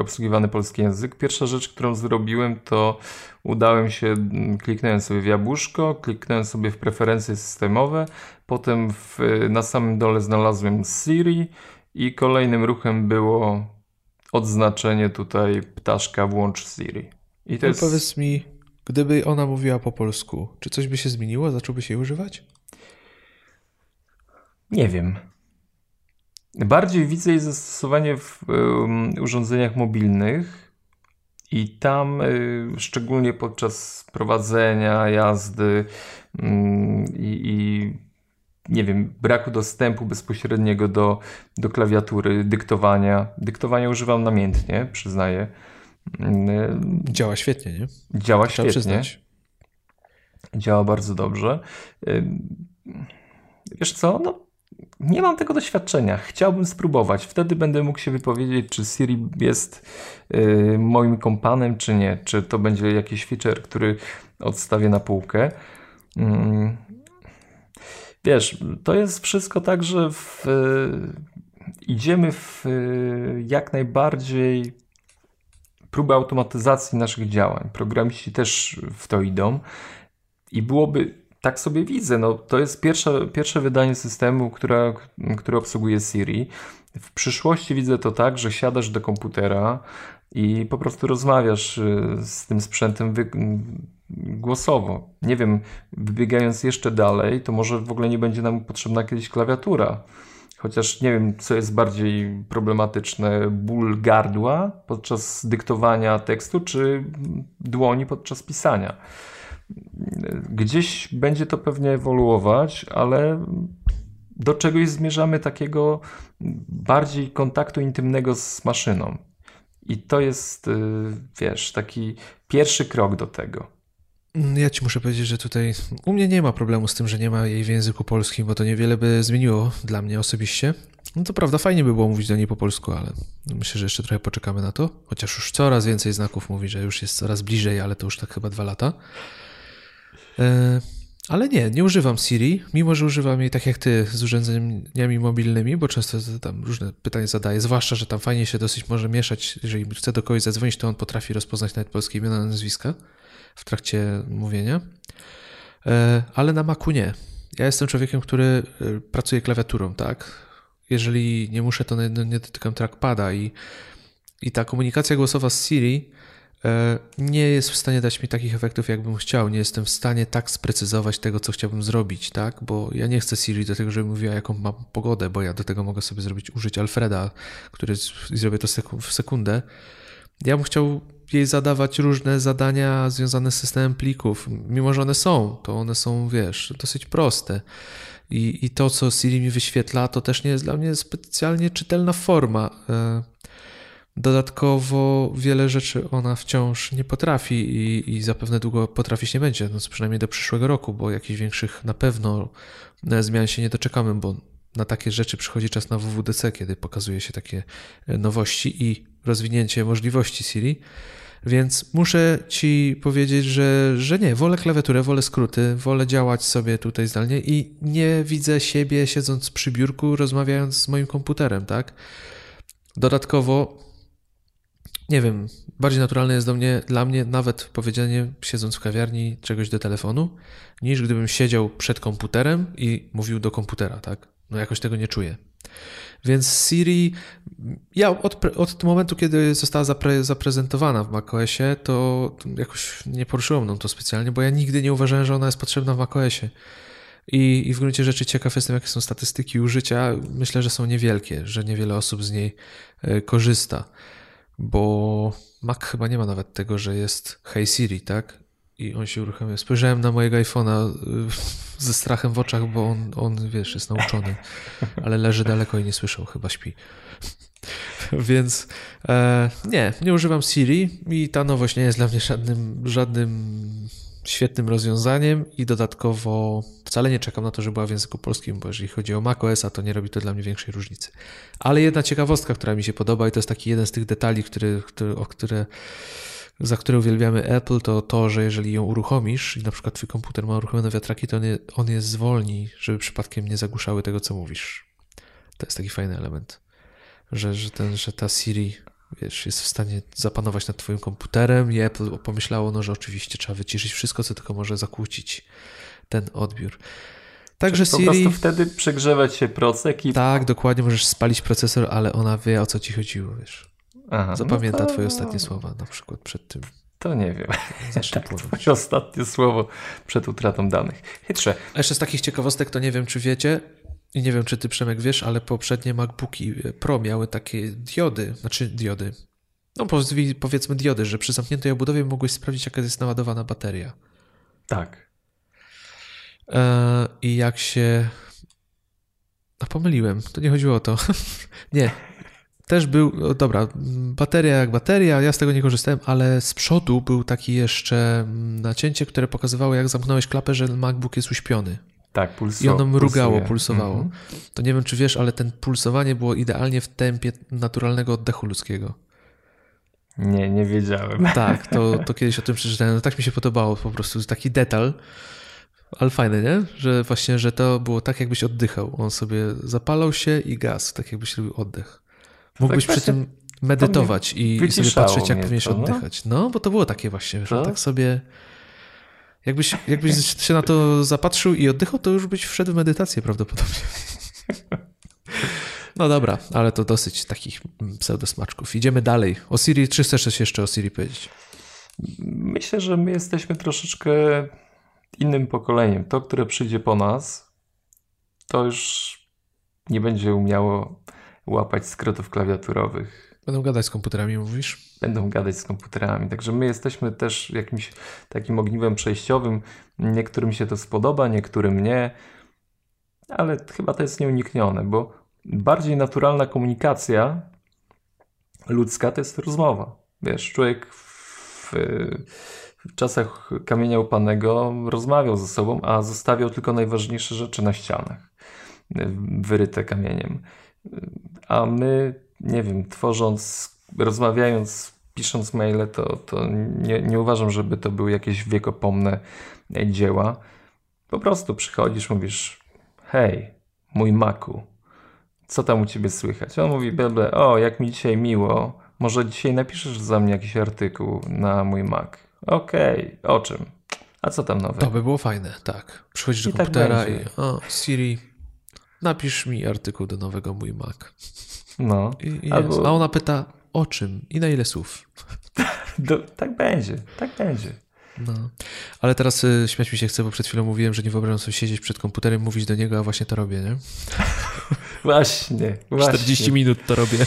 obsługiwany polski język. Pierwsza rzecz, którą zrobiłem, to udałem się, mm, kliknąłem sobie w jabłuszko, kliknąłem sobie w preferencje systemowe, potem w, na samym dole znalazłem Siri i kolejnym ruchem było odznaczenie tutaj ptaszka włącz Siri. I to no jest... Powiedz mi, Gdyby ona mówiła po polsku, czy coś by się zmieniło? Zacząłby się jej używać? Nie wiem. Bardziej widzę jej zastosowanie w urządzeniach mobilnych i tam y, szczególnie podczas prowadzenia, jazdy mm, i, i nie wiem, braku dostępu bezpośredniego do, do klawiatury, dyktowania. Dyktowania używam namiętnie, przyznaję. Działa świetnie, nie? Działa Trzeba świetnie. Przyznać. Działa bardzo dobrze. Wiesz co, no nie mam tego doświadczenia. Chciałbym spróbować. Wtedy będę mógł się wypowiedzieć, czy Siri jest y, moim kompanem, czy nie. Czy to będzie jakiś feature, który odstawię na półkę. Mm. Wiesz, to jest wszystko tak, że w, y, idziemy w y, jak najbardziej próby automatyzacji naszych działań. Programiści też w to idą. I byłoby, tak sobie widzę, no, to jest pierwsze, pierwsze wydanie systemu, która, które obsługuje Siri. W przyszłości widzę to tak, że siadasz do komputera i po prostu rozmawiasz y, z tym sprzętem głosowo. Nie wiem, wybiegając jeszcze dalej, to może w ogóle nie będzie nam potrzebna kiedyś klawiatura. Chociaż nie wiem, co jest bardziej problematyczne: ból gardła podczas dyktowania tekstu, czy dłoni podczas pisania. Gdzieś będzie to pewnie ewoluować, ale do czegoś zmierzamy takiego bardziej kontaktu intymnego z maszyną. I to jest, y, wiesz, taki pierwszy krok do tego. Ja ci muszę powiedzieć, że tutaj u mnie nie ma problemu z tym, że nie ma jej w języku polskim, bo to niewiele by zmieniło dla mnie osobiście. No to prawda, fajnie by było mówić do niej po polsku, ale myślę, że jeszcze trochę poczekamy na to. Chociaż już coraz więcej znaków mówi, że już jest coraz bliżej, ale to już tak chyba dwa lata. E, ale nie, nie używam Siri, mimo że używam jej tak jak ty z urządzeniami mobilnymi, bo często tam różne pytania zadaję, zwłaszcza, że tam fajnie się dosyć może mieszać. Jeżeli chce do kogoś zadzwonić, to on potrafi rozpoznać nawet polskie imiona, nazwiska w trakcie mówienia. E, ale na Macu nie. Ja jestem człowiekiem, który e, pracuje klawiaturą, tak? Jeżeli nie muszę, to nie, dotykam trackpada i, i ta komunikacja głosowa z Siri nie jest w stanie dać mi takich efektów, jakbym chciał. Nie jestem w stanie tak sprecyzować tego, co chciałbym zrobić, tak? Bo ja nie chcę Siri do tego, żeby mówiła, jaką mam pogodę, bo ja do tego mogę sobie zrobić, użyć Alfreda, który zrobię to w sekundę. Ja bym chciał jej zadawać różne zadania związane z systemem plików. Mimo, że one są, to one są, wiesz, dosyć proste. I, I to, co Siri mi wyświetla, to też nie jest dla mnie specjalnie czytelna forma. Dodatkowo wiele rzeczy ona wciąż nie potrafi i, i zapewne długo potrafić nie będzie, no przynajmniej do przyszłego roku, bo jakichś większych na pewno e, zmian się nie doczekamy, bo na takie rzeczy przychodzi czas na WWDC, kiedy pokazuje się takie e, nowości i rozwinięcie możliwości Siri. Więc muszę ci powiedzieć, że, że nie, wolę klawiaturę, wolę skróty, wolę działać sobie tutaj zdalnie i nie widzę siebie siedząc przy biurku, rozmawiając z moim komputerem, tak? Dodatkowo nie wiem, bardziej naturalne jest do mnie, dla mnie nawet powiedzienie, siedząc w kawiarni, czegoś do telefonu, niż gdybym siedział przed komputerem i mówił do komputera, tak? No jakoś tego nie czuję. Więc Siri, ja od, od momentu, kiedy została zapre, zaprezentowana w macOSie, to jakoś nie poruszyło mną to specjalnie, bo ja nigdy nie uważałem, że ona jest potrzebna w macOSie. I, I w gruncie rzeczy ciekaw jestem, jakie są statystyki użycia. Myślę, że są niewielkie, że niewiele osób z niej e, korzysta bo Mac chyba nie ma nawet tego, że jest Hey Siri, tak? I on się uruchamia. Spojrzałem na mojego iPhone'a y, ze strachem w oczach, bo on, on, wiesz, jest nauczony, ale leży daleko i nie słyszał, chyba śpi. Więc e, nie, nie używam Siri i ta nowość nie jest dla mnie żadnym, żadnym świetnym rozwiązaniem i dodatkowo wcale nie czekam na to, że była w języku polskim, bo jeżeli chodzi o macOS, to nie robi to dla mnie większej różnicy. Ale jedna ciekawostka, która mi się podoba i to jest taki jeden z tych detali, który, który, o które, za które uwielbiamy Apple, to to, że jeżeli ją uruchomisz i na przykład twój komputer ma uruchomione wiatraki, to on je, on je zwolni, żeby przypadkiem nie zagłuszały tego, co mówisz. To jest taki fajny element, że, że, ten, że ta Siri wiesz, jest w stanie zapanować nad twoim komputerem i Apple pomyślało, no, że oczywiście trzeba wyciszyć wszystko, co tylko może zakłócić ten odbiór. Także po Siri... Po prostu wtedy przegrzewać się procek i... Tak, dokładnie, możesz spalić procesor, ale ona wie, o co ci chodziło, wiesz. Aha, no Zapamięta no to... twoje ostatnie słowa, na przykład przed tym. To nie wiem. tak, twoje ostatnie słowo przed utratą danych. Chytrze. A jeszcze z takich ciekawostek, to nie wiem, czy wiecie, i nie wiem, czy ty Przemek wiesz, ale poprzednie MacBooki Pro miały takie diody, znaczy diody, no powiedzmy diody, że przy zamkniętej obudowie mogłeś sprawdzić, jaka jest naładowana bateria. Tak. E, I jak się... A pomyliłem, to nie chodziło o to. nie. Też był, dobra, bateria jak bateria, ja z tego nie korzystałem, ale z przodu był taki jeszcze mm, nacięcie, które pokazywało, jak zamknąłeś klapę, że MacBook jest uśpiony. Tak, pulso, I ono mrugało, pulsuje. pulsowało. Mhm. To nie wiem, czy wiesz, ale ten pulsowanie było idealnie w tempie naturalnego oddechu ludzkiego. Nie, nie wiedziałem. Tak, to, to kiedyś o tym przeczytałem. No, tak mi się podobało po prostu. Taki detal, ale fajny, nie? Że właśnie, że to było tak, jakbyś oddychał. On sobie zapalał się i gaz, tak jakbyś robił oddech. Mógłbyś tak przy tym medytować i, i, sobie patrzeć, jak powinieneś no. oddychać. No, bo to było takie właśnie, że tak sobie Jakbyś, jakbyś się na to zapatrzył i oddychał, to już byś wszedł w medytację prawdopodobnie. No dobra, ale to dosyć takich pseudosmaczków. Idziemy dalej. O Siri, czy chcesz coś jeszcze o Siri powiedzieć? Myślę, że my jesteśmy troszeczkę innym pokoleniem. To, które przyjdzie po nas, to już nie będzie umiało łapać skrótów klawiaturowych. Będą gadać z komputerami, mówisz? Będą gadać z komputerami. Także my jesteśmy też jakimś takim ogniwem przejściowym. Niektórym się to spodoba, niektórym nie. Ale chyba to jest nieuniknione, bo bardziej naturalna komunikacja ludzka to jest rozmowa. Wiesz, człowiek w, w czasach kamienia upanego rozmawiał ze sobą, a zostawiał tylko najważniejsze rzeczy na ścianach, wyryte kamieniem. A my, nie wiem, tworząc, rozmawiając, pisząc maile, to, to nie, nie uważam, żeby to były jakieś wiekopomne dzieła. Po prostu przychodzisz, mówisz, hej, mój maku, co tam u ciebie słychać? On mówi, ble, o, jak mi dzisiaj miło, może dzisiaj napiszesz za mnie jakiś artykuł na mój Mac. Okej, okay. o czym? A co tam nowe? To by było fajne, tak. Przychodzisz do tak komputera tak i o, Siri, napisz mi artykuł do nowego mój Mac. No. I, i Albo... A ona pyta, o czym i na ile słów? do, tak będzie, tak będzie. No. Ale teraz y, śmiać mi się chce, bo przed chwilą mówiłem, że nie wyobrażam sobie siedzieć przed komputerem, mówić do niego, a właśnie to robię, nie? właśnie, właśnie. 40 minut to robię.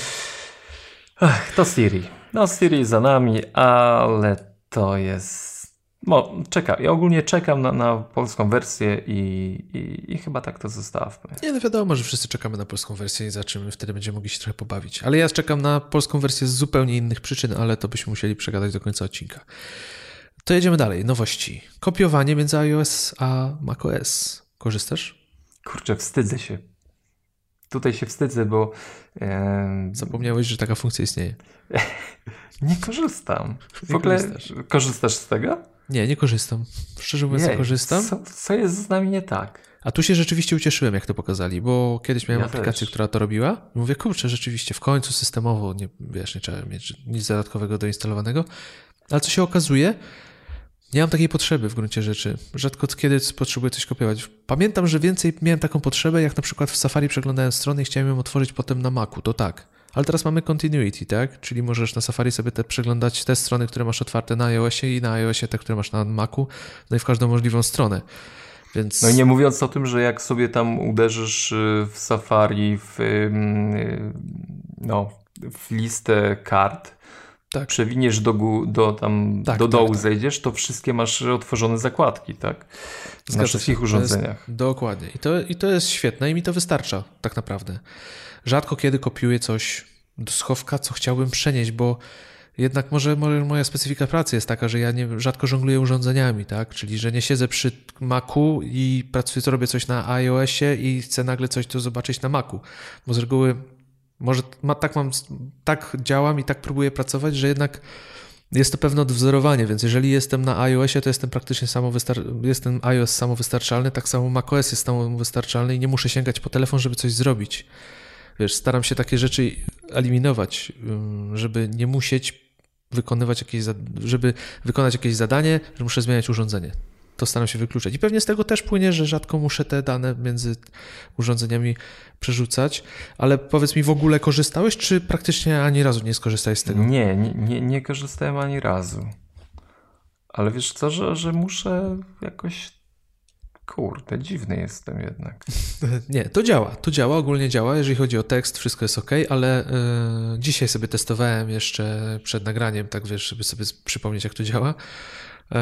Ach, to Siri. No Siri za nami, ale to jest... No, czekam. Ja ogólnie czekam na, na polską wersję i, i, i, chyba tak to zostawmy. Nie, no wiadomo, że wszyscy czekamy na polską wersję i zaczynamy, wtedy będziemy mogli się trochę pobawić. Ale ja czekam na polską wersję z zupełnie innych przyczyn, ale to byśmy musieli przegadać do końca odcinka. To jedziemy dalej. Nowości. Kopiowanie między iOS a macOS. Korzystasz? Kurczę, wstydzę się. Tutaj się wstydzę, bo. E... Zapomniałeś, że taka funkcja istnieje. nie korzystam. W nie ogóle korzystasz. korzystasz z tego? Nie, nie korzystam. Szczerze mówiąc, nie korzystam. Co, co, jest z nami nie tak? A tu się rzeczywiście ucieszyłem, jak to pokazali, bo kiedyś miałem ja aplikację, też. która to robiła. I mówię, kurczę, rzeczywiście, w końcu systemowo, nie, wiesz, nie trzeba mieć nic dodatkowego doinstalowanego. Ale co się okazuje, nie mam takiej potrzeby w gruncie rzeczy. Rzadko kiedy potrzebuję coś kopiować. Pamiętam, że więcej miałem taką potrzebę, jak na przykład w Safari przeglądałem strony i chciałem ją otworzyć potem na Macu, to tak. Ale teraz mamy continuity, tak? Czyli możesz na Safari sobie te przeglądać te strony, które masz otwarte na iOSie i na iOSie te, które masz na Macu, no i w każdą możliwą stronę. Więc... No i nie mówiąc o tym, że jak sobie tam uderzysz y, w Safari w, y, no, w listę kart, tak. przewiniesz do, do, tam, tak, do tak, dołu, tak, zejdziesz, to wszystkie masz otworzone zakładki, tak? Na wszystkich urządzeniach. Jest, dokładnie. I to, I to jest świetne i mi to wystarcza, tak naprawdę. Rzadko kiedy kopiuję coś do schowka, co chciałbym przenieść, bo jednak może, może moja specyfika pracy jest taka, że ja nie, rzadko żongluję urządzeniami, tak? Czyli, że nie siedzę przy Macu i pracuję, co robię coś na iOSie i chcę nagle coś tu zobaczyć na Macu. Bo z reguły może ma, tak, mam, tak działam i tak próbuję pracować, że jednak jest to pewne odwzorowanie, więc jeżeli jestem na iOSie, to jestem praktycznie samowystar- jestem iOS samowystarczalny, tak samo macOS jest samowystarczalny i nie muszę sięgać po telefon, żeby coś zrobić. Wiesz, staram się takie rzeczy eliminować, żeby nie musieć wykonywać jakieś, żeby wykonać jakieś zadanie, że muszę zmieniać urządzenie to staram się wykluczać. I pewnie z tego też płynie, że rzadko muszę te dane między urządzeniami przerzucać, ale powiedz mi, w ogóle korzystałeś, czy praktycznie ani razu nie skorzystałeś z tego? Nie, nie, nie, nie korzystałem ani razu. Ale wiesz co, że, że muszę jakoś Kurde, dziwny jestem jednak. Nie, to działa, to działa, ogólnie działa. Jeżeli chodzi o tekst, wszystko jest ok, ale y, dzisiaj sobie testowałem jeszcze przed nagraniem, tak wiesz, żeby sobie przypomnieć, jak to działa. Y,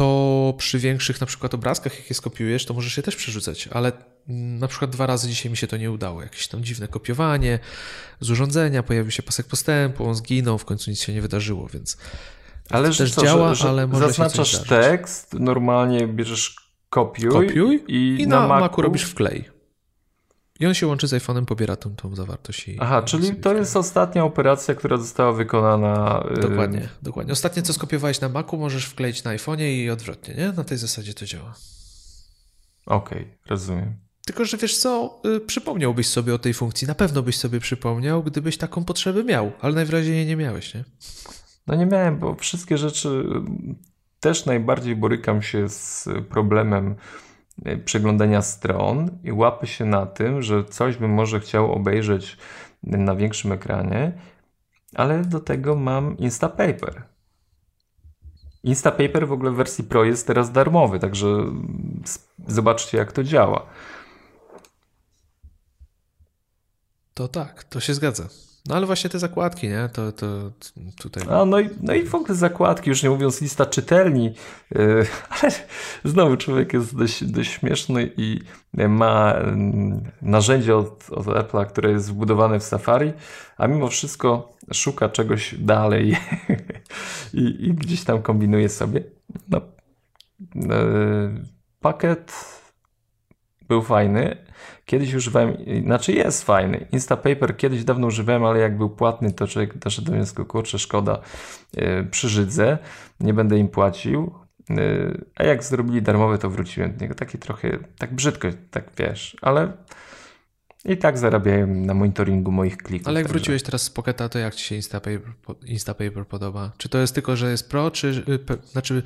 to przy większych na przykład obrazkach, jakie skopiujesz, to możesz je też przerzucać, ale na przykład dwa razy dzisiaj mi się to nie udało. Jakieś tam dziwne kopiowanie z urządzenia, pojawił się pasek postępu, on zginął, w końcu nic się nie wydarzyło, więc ale to też co, działa, że, że ale może Zaznaczasz tekst, normalnie bierzesz kopiuj, kopiuj i, i na, na Macu... Robisz wklej. I on się łączy z iPhone'em, pobiera tą, tą zawartość. I Aha, czyli to jest ostatnia operacja, która została wykonana. Y, dokładnie, dokładnie. Ostatnie, co skopiowałeś na Macu, możesz wkleić na iPhone'ie i odwrotnie, nie? Na tej zasadzie to działa. Okej, okay, rozumiem. Tylko, że wiesz co, y, przypomniałbyś sobie o tej funkcji. Na pewno byś sobie przypomniał, gdybyś taką potrzebę miał, ale najwyraźniej nie miałeś, nie? No nie miałem, bo wszystkie rzeczy też najbardziej borykam się z problemem przeglądania stron i łapy się na tym, że coś bym może chciał obejrzeć na większym ekranie, ale do tego mam Instapaper. Instapaper w ogóle w wersji Pro jest teraz darmowy, także zobaczcie jak to działa. To tak, to się zgadza. No ale właśnie te zakładki, nie? To, to tutaj. A, no, i, no i w ogóle zakładki, już nie mówiąc lista czytelni, yy, ale znowu człowiek jest dość, dość śmieszny i ma yy, narzędzie od, od Apple'a, które jest wbudowane w Safari, a mimo wszystko szuka czegoś dalej i, i gdzieś tam kombinuje sobie. No, yy, pakiet był fajny, Kiedyś używałem, znaczy jest fajny. Instapaper kiedyś dawno używałem, ale jak był płatny, to człowiek doszedł do wniosku, kurczę, szkoda, yy, przyżydzę, nie będę im płacił. Yy, a jak zrobili darmowe, to wróciłem do niego. Taki trochę, tak brzydko, tak wiesz, ale i tak zarabiałem na monitoringu moich klików. Ale jak także. wróciłeś teraz z Pocketa, to jak ci się Instapaper, Instapaper podoba? Czy to jest tylko, że jest pro, czy znaczy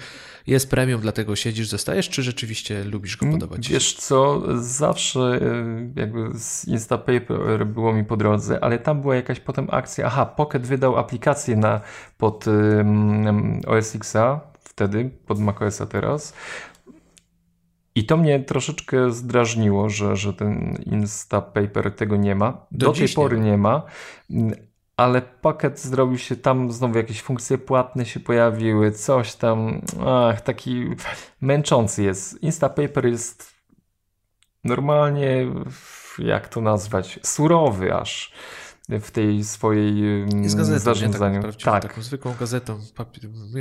jest premium, dlatego siedzisz, zostajesz, czy rzeczywiście lubisz go podobać? Wiesz co, zawsze y, jakby z Instapaper było mi po drodze, ale tam była jakaś potem akcja. Aha, Pocket wydał aplikację na, pod um, OS Xa wtedy, pod macOSa teraz, i to mnie troszeczkę zdrażniło, że, że ten Instapaper tego nie ma. Do, Do tej pory nie ma. Ale pakiet zrobił się tam, znowu jakieś funkcje płatne się pojawiły, coś tam, ach, taki męczący jest. Instapaper jest normalnie, jak to nazwać, surowy aż w tej swojej jest gazetą, zarządzaniu. Nie, tak, taką zwykłą gazetą.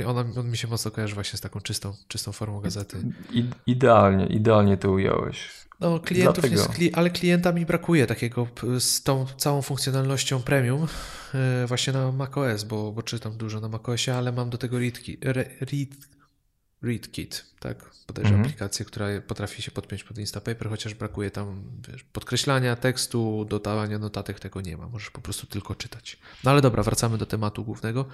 Ona, on mi się mocno kojarzy właśnie z taką czystą, czystą formą gazety. I, idealnie, idealnie to ująłeś. No, klientów jest, ale klienta mi brakuje takiego z tą całą funkcjonalnością premium e, właśnie na macOS, bo, bo czytam dużo na macOSie, ale mam do tego readki, read, ReadKit, tak? Mm -hmm. aplikację, która potrafi się podpiąć pod Instapaper, chociaż brakuje tam wiesz, podkreślania tekstu, dodawania notatek, tego nie ma. Możesz po prostu tylko czytać. No ale dobra, wracamy do tematu głównego.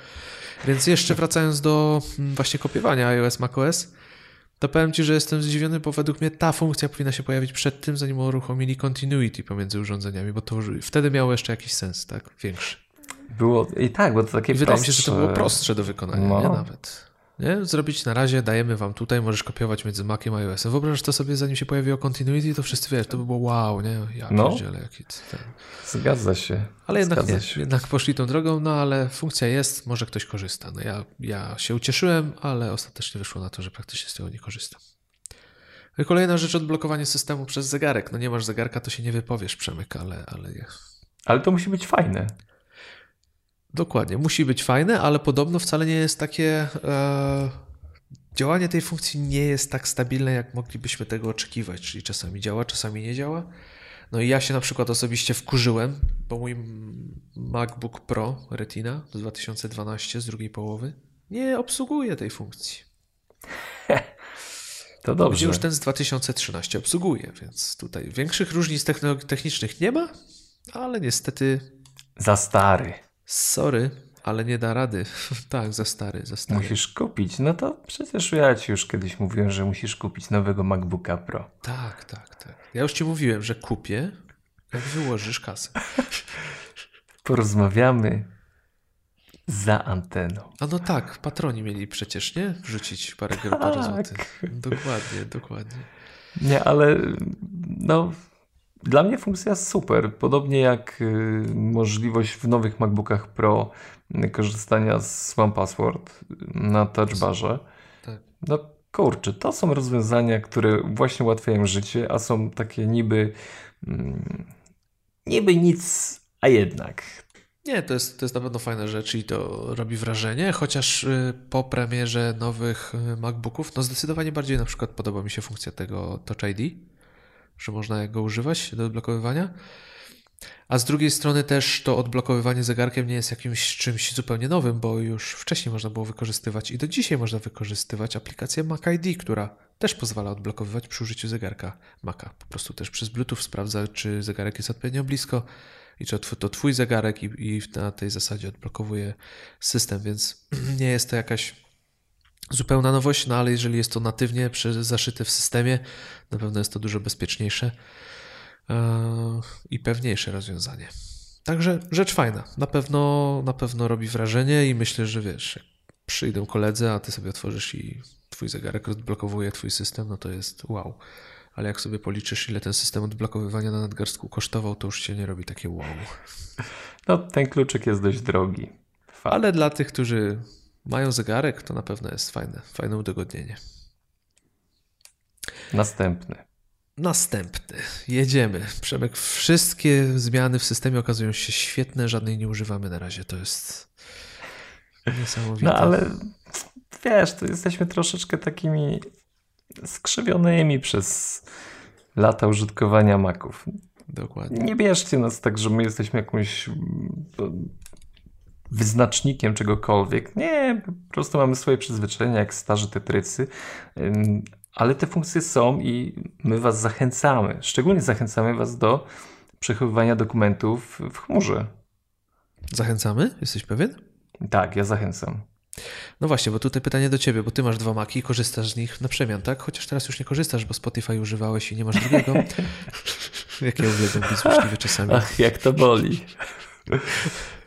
Więc jeszcze wracając do mm, właśnie kopiowania iOS, macOS, to powiem Ci, że jestem zdziwiony, bo według mnie ta funkcja powinna się pojawić przed tym, zanim uruchomili continuity pomiędzy urządzeniami, bo to wtedy miało jeszcze jakiś sens, tak? Większy. Było i tak, bo to takie I wydaje prostsze. mi się, że to było prostsze do wykonania, no. nie? Nawet. Nie? Zrobić na razie, dajemy wam tutaj, możesz kopiować między Maciem a iOS-em. Wyobraź to sobie, zanim się pojawiło Continuity, to wszyscy wiesz, to by było wow, nie? Ja no. pierdzielę, jaki ten. Zgadza się. Ale jednak Zgadza nie, się. jednak poszli tą drogą, no ale funkcja jest, może ktoś korzysta. No ja, ja się ucieszyłem, ale ostatecznie wyszło na to, że praktycznie z tego nie korzystam. No kolejna rzecz, odblokowanie systemu przez zegarek. No nie masz zegarka, to się nie wypowiesz, Przemyk, ale... Ale, ale to musi być fajne. Dokładnie, musi być fajne, ale podobno wcale nie jest takie. E, działanie tej funkcji nie jest tak stabilne, jak moglibyśmy tego oczekiwać, czyli czasami działa, czasami nie działa. No i ja się na przykład osobiście wkurzyłem, bo mój MacBook Pro Retina z 2012 z drugiej połowy nie obsługuje tej funkcji. To dobrze. Już ten z 2013 obsługuje, więc tutaj większych różnic technicznych nie ma, ale niestety. Za stary. Sorry, ale nie da rady. tak, za stary, za stary. Musisz kupić. No to przecież ja ci już kiedyś mówiłem, że musisz kupić nowego MacBooka Pro. Tak, tak, tak. Ja już ci mówiłem, że kupię, jak wyłożysz kasę. Porozmawiamy za anteną. A no tak, patroni mieli przecież, nie? Wrzucić parę, tak. złotych. Dokładnie, dokładnie. Nie, ale no dla mnie funkcja jest super. Podobnie jak y, możliwość w nowych MacBookach Pro korzystania z One Password na touchbarze. Tak. No kurczę, to są rozwiązania, które właśnie ułatwiają życie, a są takie niby mm, niby nic, a jednak. Nie, to jest, to jest na pewno fajna rzecz i to robi wrażenie, chociaż y, po premierze nowych y, MacBooków, no zdecydowanie bardziej na przykład podoba mi się funkcja tego Touch ID że można go używać do odblokowywania. A z drugiej strony też to odblokowywanie zegarkiem nie jest jakimś czymś zupełnie nowym, bo już wcześniej można było wykorzystywać i do dzisiaj można wykorzystywać aplikację Mac ID, która też pozwala odblokowywać przy użyciu zegarka Maca. Po prostu też przez Bluetooth sprawdza, czy zegarek jest odpowiednio blisko i czy to twój zegarek i, i na tej zasadzie odblokowuje system, więc nie jest to jakaś zupełna nowość, no ale jeżeli jest to natywnie zaszyte w systemie, na pewno jest to dużo bezpieczniejsze e, i pewniejsze rozwiązanie. Także rzecz fajna. Na pewno, na pewno robi wrażenie i myślę, że wiesz, jak przyjdą koledzy, a ty sobie otworzysz i twój zegarek odblokowuje twój system, no to jest wow. Ale jak sobie policzysz, ile ten system odblokowywania na nadgarstku kosztował, to już się nie robi takie wow. No, ten kluczyk jest dość drogi. Ale dla tych, którzy mają zegarek, to na pewno jest fajne, fajne udogodnienie. Następny. Następny. Jedziemy. Przemek, wszystkie zmiany w systemie okazują się świetne, żadnej nie używamy na razie. To jest niesamowite. No ale wiesz, to jesteśmy troszeczkę takimi skrzywionymi przez lata użytkowania Maców. Dokładnie. Nie bierzcie nas tak, że my jesteśmy jakąś wyznacznikiem czegokolwiek. Nie, po prostu mamy swoje przyzwyczajenia, jak starzy tetrycy. Ale te funkcje są i my Was zachęcamy. Szczególnie zachęcamy Was do przechowywania dokumentów w chmurze. Zachęcamy? Jesteś pewien? Tak, ja zachęcam. No właśnie, bo tutaj pytanie do ciebie, bo ty masz dwa maki i korzystasz z nich na przemian, tak? Chociaż teraz już nie korzystasz, bo Spotify używałeś i nie masz drugiego. Jakie uwielbiam być złośliwy czasami. Ach, jak to boli.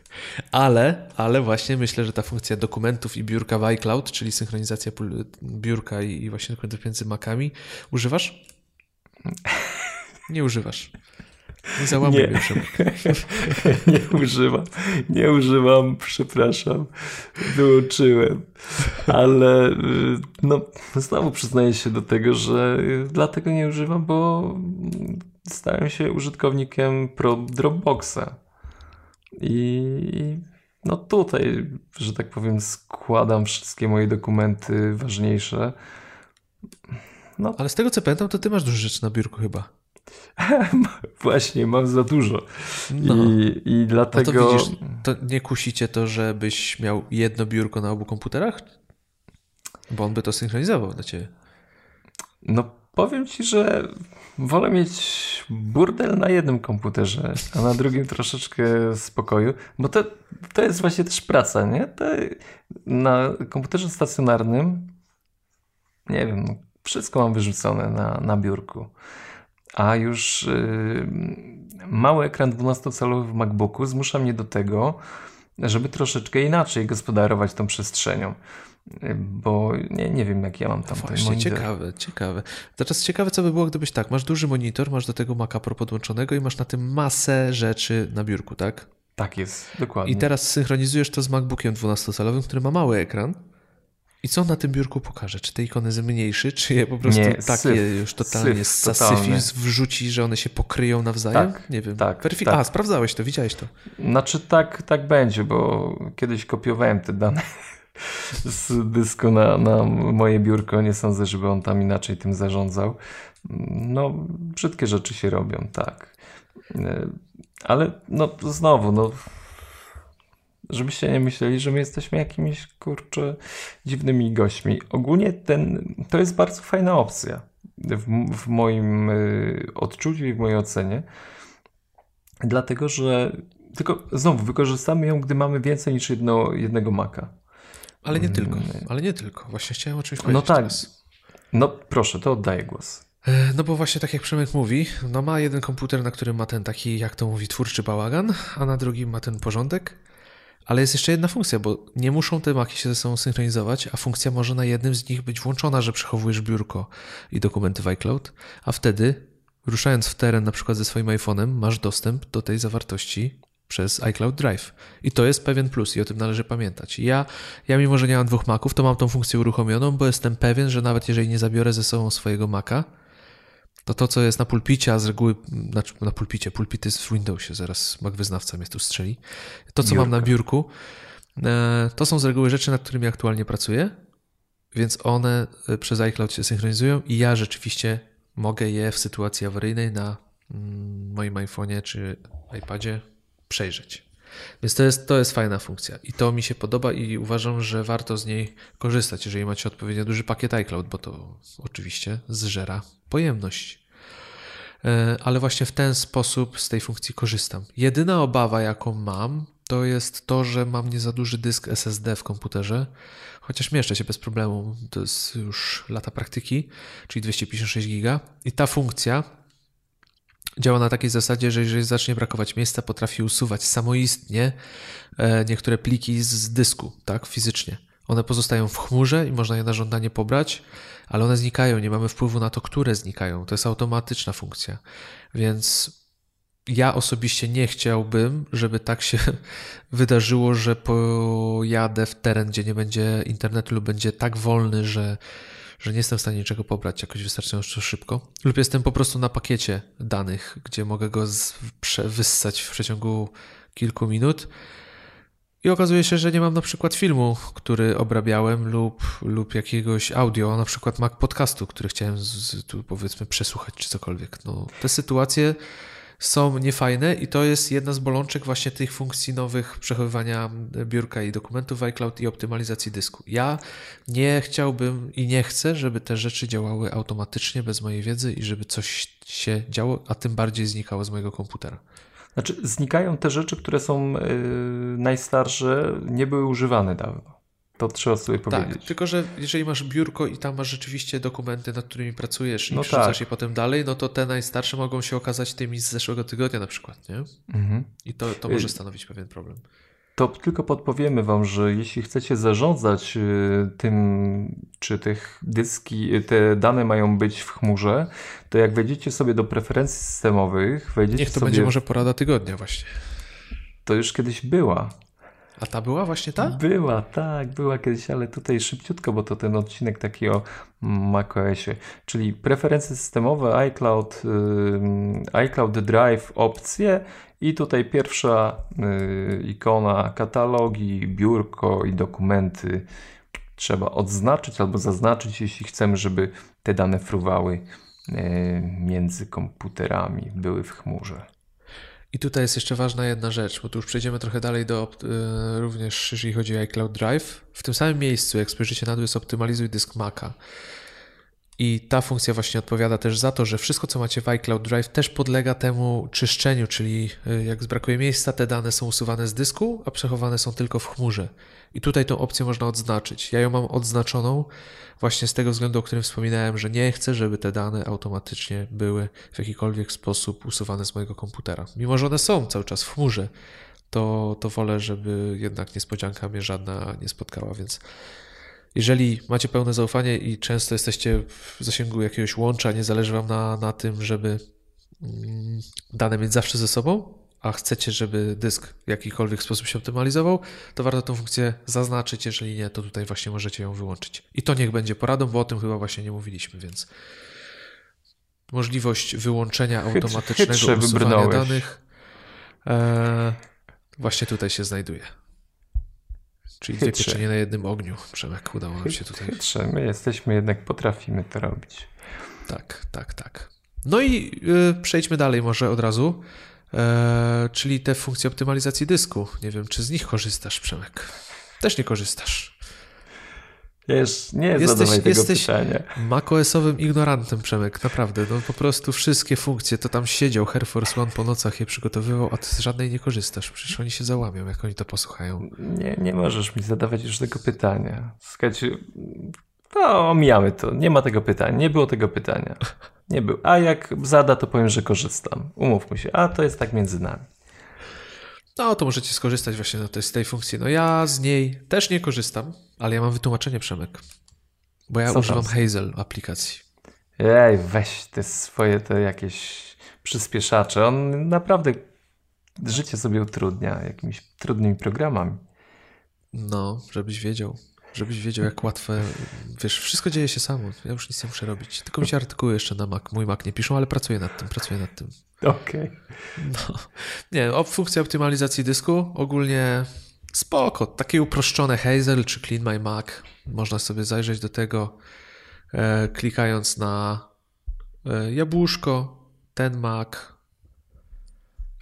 Ale, ale właśnie myślę, że ta funkcja dokumentów i biurka w iCloud, czyli synchronizacja biurka i, i właśnie dokumentów między Macami, używasz? Nie używasz. Nie załamuj nie. nie używam. Nie używam, przepraszam. Wyłączyłem. Ale y, no, znowu przyznaję się do tego, że dlatego nie używam, bo stałem się użytkownikiem pro Dropboxa. I no tutaj, że tak powiem, składam wszystkie moje dokumenty ważniejsze. No. Ale z tego co pamiętam, to ty masz dużo rzeczy na biurku chyba. Właśnie, mam za dużo. No. I, I dlatego. No to widzisz, to nie kusicie to, żebyś miał jedno biurko na obu komputerach? Bo on by to synchronizował dla ciebie. No powiem ci, że wolę mieć burdel na jednym komputerze, a na drugim troszeczkę spokoju, bo to, to jest właśnie też praca, nie? To na komputerze stacjonarnym, nie wiem, no, wszystko mam wyrzucone na, na biurku. A już yy, mały ekran 12-calowy w MacBooku zmusza mnie do tego, żeby troszeczkę inaczej gospodarować tą przestrzenią bo nie, nie wiem, jak ja mam tam Właśnie, monitor. ciekawe, ciekawe. Teraz ciekawe, co by było, gdybyś tak, masz duży monitor, masz do tego Maca Pro podłączonego i masz na tym masę rzeczy na biurku, tak? Tak jest, dokładnie. I teraz synchronizujesz to z MacBookiem 12-calowym, który ma mały ekran. I co na tym biurku pokaże? Czy te ikony zmniejszy, czy je po prostu nie, takie syf, już totalnie syf, zasyfi, wrzuci, że one się pokryją nawzajem? Tak, nie wiem. Tak, Weryfik- tak. A, sprawdzałeś to, widziałeś to. Znaczy tak, tak będzie, bo kiedyś kopiowałem te dane z dysku na, na moje biurko. Nie sądzę, żeby on tam inaczej tym zarządzał. No, brzydkie rzeczy się robią, tak. E, ale no znowu, no żebyście nie myśleli, że my jesteśmy jakimiś kurczę dziwnymi gośćmi. Ogólnie ten, to jest bardzo fajna opcja w, w moim y, odczuciu i w mojej ocenie. Dlatego, że tylko znowu wykorzystamy ją, gdy mamy więcej niż jedno, jednego maka. Ale nie tylko, mm. ale nie tylko. Właśnie chciałem o czymś powiedzieć No tak. Teraz. No proszę, to oddaję głos. E, no bo właśnie tak jak Przemek mówi, no ma jeden komputer, na którym ma ten taki, jak to mówi, twórczy bałagan, a na drugim ma ten porządek. Ale jest jeszcze jedna funkcja, bo nie muszą te maki się ze sobą synchronizować, a funkcja może na jednym z nich być włączona, że przechowujesz biurko i dokumenty w iCloud, a wtedy, ruszając w teren na przykład ze swoim iPhone'em, masz dostęp do tej zawartości przez iCloud Drive. I to jest pewien plus i o tym należy pamiętać. Ja, ja mimo, że nie mam dwóch Maców, to mam tą funkcję uruchomioną, bo jestem pewien, że nawet jeżeli nie zabiorę ze sobą swojego Maca, to to, co jest na pulpicie, a z reguły, znaczy na pulpicie, pulpit jest w Windowsie, zaraz Mac wyznawca mnie tu strzeli. To, co mam na biurku, e, to są z reguły rzeczy, nad którymi aktualnie pracuję, więc one e, przez iCloud się synchronizują i ja rzeczywiście mogę je w sytuacji awaryjnej na mm, moim iPhone'ie czy iPadzie przejrzeć. Więc to jest, to jest fajna funkcja i to mi się podoba i uważam, że warto z niej korzystać, jeżeli macie odpowiednio duży pakiet iCloud, bo to oczywiście zżera pojemność. E, ale właśnie w ten sposób z tej funkcji korzystam. Jedyna obawa, jaką mam, to jest to, że mam nie za duży dysk SSD w komputerze, chociaż mieszczę się bez problemu, to jest już lata praktyki, czyli 256 giga i ta funkcja działa na takiej zasadzie, że jeżeli zacznie brakować miejsca, potrafi usuwać samoistnie e, niektóre pliki z dysku, tak, fizycznie. One pozostają w chmurze i można je na żądanie pobrać, ale one znikają, nie mamy wpływu na to, które znikają. To jest automatyczna funkcja. Więc ja osobiście nie chciałbym, żeby tak się wydarzyło, że pojadę w teren, gdzie nie będzie internetu lub będzie tak wolny, że, że nie jestem w stanie niczego pobrać jakoś wystarczająco szybko. Lub jestem po prostu na pakiecie danych, gdzie mogę go z, wyssać w przeciągu kilku minut. I okazuje się, że nie mam na przykład filmu, który obrabiałem, lub, lub jakiegoś audio, na przykład Mac podcastu, który chciałem z, tu powiedzmy przesłuchać, czy cokolwiek. No, te sytuacje są niefajne i to jest jedna z bolączek właśnie tych funkcji nowych przechowywania biurka i dokumentów w iCloud i optymalizacji dysku. Ja nie chciałbym i nie chcę, żeby te rzeczy działały automatycznie bez mojej wiedzy i żeby coś się działo, a tym bardziej znikało z mojego komputera. Znaczy, znikają te rzeczy, które są yy, najstarsze, nie były używane dawno. To trzeba sobie tak, powiedzieć. Tak, tylko że jeżeli masz biurko i tam masz rzeczywiście dokumenty, nad którymi pracujesz i no tak. je potem dalej, no to te najstarsze mogą się okazać tymi z zeszłego tygodnia na przykład, nie? Mhm. I to, to może y, stanowić pewien problem. To tylko podpowiemy Wam, że jeśli chcecie zarządzać y, tym, czy tych dyski, y, te dane mają być w chmurze, to jak wejdziecie sobie do preferencji systemowych, wejdziecie Niech to sobie... będzie może porada tygodnia właśnie. To już kiedyś była. A ta była właśnie ta? Była, tak, była kiedyś, ale tutaj szybciutko, bo to ten odcinek taki o macOSie, czyli preferencje systemowe, iCloud, iCloud Drive opcje i tutaj pierwsza yy, ikona katalogi, biurko i dokumenty trzeba odznaczyć albo zaznaczyć, jeśli chcemy, żeby te dane fruwały yy, między komputerami, były w chmurze. I tutaj jest jeszcze ważna jedna rzecz, bo tu już przejdziemy trochę dalej do y, również jeżeli chodzi o iCloud Drive. W tym samym miejscu, jak spojrzycie na dół, jest optymalizuj dysk Maca. I ta funkcja właśnie odpowiada też za to, że wszystko, co macie w iCloud Drive, też podlega temu czyszczeniu, czyli y, jak zbrakuje miejsca, te dane są usuwane z dysku, a przechowane są tylko w chmurze. I tutaj tą opcję można odznaczyć. Ja ją mam odznaczoną właśnie z tego względu, o którym wspominałem, że nie chcę, żeby te dane automatycznie były w jakikolwiek sposób usuwane z mojego komputera. Mimo, że one są cały czas w chmurze, to, to wolę, żeby jednak niespodzianka mnie żadna nie spotkała, więc jeżeli macie pełne zaufanie i często jesteście w zasięgu jakiegoś łącza, nie zależy Wam na, na tym, żeby mm, dane mieć zawsze ze sobą, a chcecie, żeby dysk w jakikolwiek sposób się optymalizował, to warto tę funkcję zaznaczyć. Jeżeli nie, to tutaj właśnie możecie ją wyłączyć. I to niech będzie poradą, bo o tym chyba właśnie nie mówiliśmy, więc możliwość wyłączenia automatycznego Chytrze usuwania danych e, właśnie tutaj się znajduje. Czyli dwie pieczenie na jednym ogniu. Przemek, udało nam się tutaj. Chytrze, my jesteśmy, jednak potrafimy to robić. Tak, tak, tak. No i y, przejdźmy dalej może od razu. E, czyli te funkcje optymalizacji dysku. Nie wiem, czy z nich korzystasz, Przemek. Też nie korzystasz. Wiesz, nie jesteś, tego jesteś pytania. macOS-owym ignorantem, Przemek, naprawdę. No po prostu wszystkie funkcje, to tam siedział Air Force One po nocach je przygotowywał, a ty z żadnej nie korzystasz. Przecież oni się załamią, jak oni to posłuchają. Nie, nie możesz mi zadawać już tego pytania. Słuchajcie, no omijamy to. Nie ma tego pytania. Nie było tego pytania. Nie był. A jak zada, to powiem, że korzystam. Umówmy się. A to jest tak między nami. No, to możecie skorzystać właśnie z tej funkcji. No ja z niej też nie korzystam, ale ja mam wytłumaczenie, Przemek. Bo ja Co używam tam? Hazel aplikacji. Ej, weź te swoje te jakieś przyspieszacze. On naprawdę życie sobie utrudnia jakimiś trudnymi programami. No, żebyś wiedział żebyś wiedział, jak łatwe, wiesz, wszystko dzieje się samo, ja już nic nie muszę robić. Tylko mi się artykuły jeszcze na Mac, mój Mac nie piszą, ale pracuję nad tym, pracuję nad tym. Okej. Okay. No. Nie, o funkcja optymalizacji dysku ogólnie spoko, takie uproszczone Hazel czy Clean My Mac, można sobie zajrzeć do tego e, klikając na e, jabłuszko, ten Mac,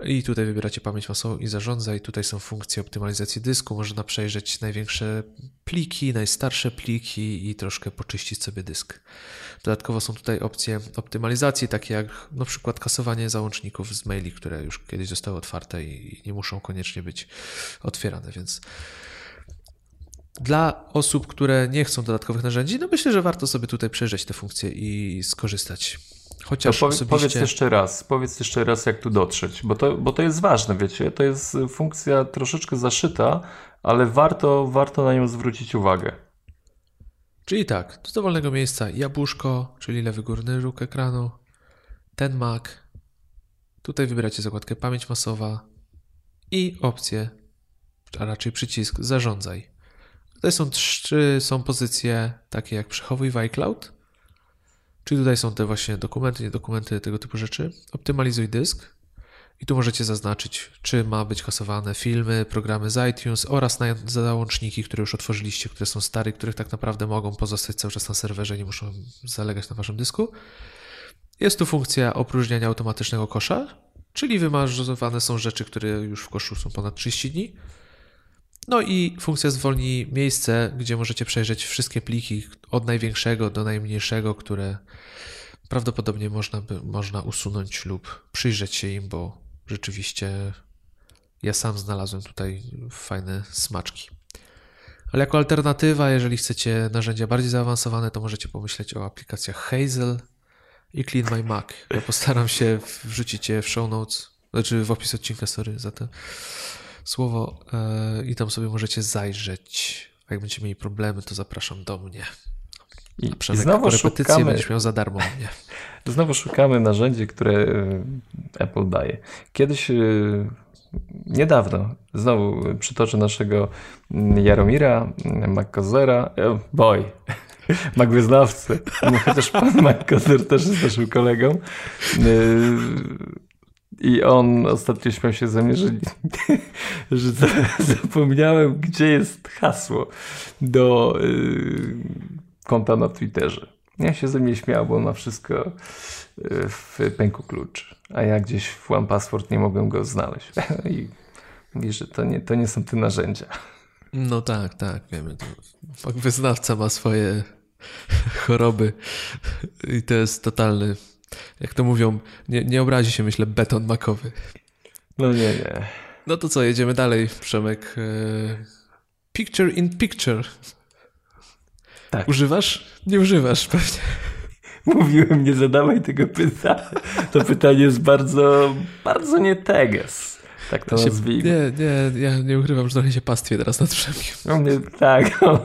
I tutaj wybieracie pamięć masową i zarządza. I tutaj są funkcje optymalizacji dysku. Można przejrzeć największe pliki, najstarsze pliki i troszkę poczyścić sobie dysk. Dodatkowo są tutaj opcje optymalizacji, takie jak na przykład kasowanie załączników z maili, które już kiedyś zostały otwarte i nie muszą koniecznie być otwierane, więc dla osób, które nie chcą dodatkowych narzędzi, no myślę, że warto sobie tutaj przejrzeć te funkcje i skorzystać. Chociaż to osobiście... Powiedz jeszcze raz, powiedz jeszcze raz, jak tu dotrzeć, bo to, bo to jest ważne, wiecie, to jest funkcja troszeczkę zaszyta, ale warto, warto na nią zwrócić uwagę. Czyli tak, do dowolnego miejsca jabłuszko, czyli lewy górny róg ekranu, ten Mac, tutaj wybieracie zakładkę pamięć masowa i opcję, a raczej przycisk zarządzaj. Tutaj są trzy są pozycje takie jak przechowuj w iCloud, czyli tutaj są te właśnie dokumenty, nie dokumenty, tego typu rzeczy. Optymalizuj dysk i tu możecie zaznaczyć, czy ma być kasowane filmy, programy z iTunes oraz załączniki, które już otworzyliście, które są stare, których tak naprawdę mogą pozostać cały czas na serwerze, nie muszą zalegać na waszym dysku. Jest tu funkcja opróżniania automatycznego kosza, czyli wymarzowane są rzeczy, które już w koszu są ponad 30 dni. No i funkcja zwolni miejsce, gdzie możecie przejrzeć wszystkie pliki od największego do najmniejszego, które prawdopodobnie można, by, można usunąć lub przyjrzeć się im, bo rzeczywiście ja sam znalazłem tutaj fajne smaczki. Ale jako alternatywa, jeżeli chcecie narzędzia bardziej zaawansowane, to możecie pomyśleć o aplikacjach Hazel i Clean My Mac. Ja postaram się wrzucić je w show notes, znaczy w opis odcinka, sorry za to słowo yy, i tam sobie możecie zajrzeć. Jak będziecie mieli problemy, to zapraszam do mnie. I, i znowu repetycję szukamy, będziesz miał za darmo mnie. Znowu szukamy narzędzi, które e, Apple daje. Kiedyś, e, niedawno, znowu przytoczę naszego Jaromira McCozera, boy, Mac wyznawcy, chociaż pan McCozer też jest naszym kolegą. I on ostatnio śmiał się ze mnie, że, że zapomniałem, gdzie jest hasło do y, konta na Twitterze. Ja się ze mnie śmiał, bo on ma wszystko y, w pęku klucz. A ja gdzieś w One Password nie mogłem go znaleźć. I mówi, że to nie, to nie są te narzędzia. No tak, tak, wiemy. To. Wyznawca ma swoje choroby i to jest totalny jak to mówią, nie, nie obrazi się, myślę, beton makowy. No nie, nie. No to co, jedziemy dalej, Przemek. E, picture in picture. Tak. Używasz? Nie używasz pewnie. Mówiłem, nie zadawaj tego pytania. To pytanie jest bardzo, bardzo nie teges. Tak to się, nazwijmy. Nie, nie, ja nie ukrywam, że trochę się pastwię teraz nad Przemkiem. No mnie, tak, no,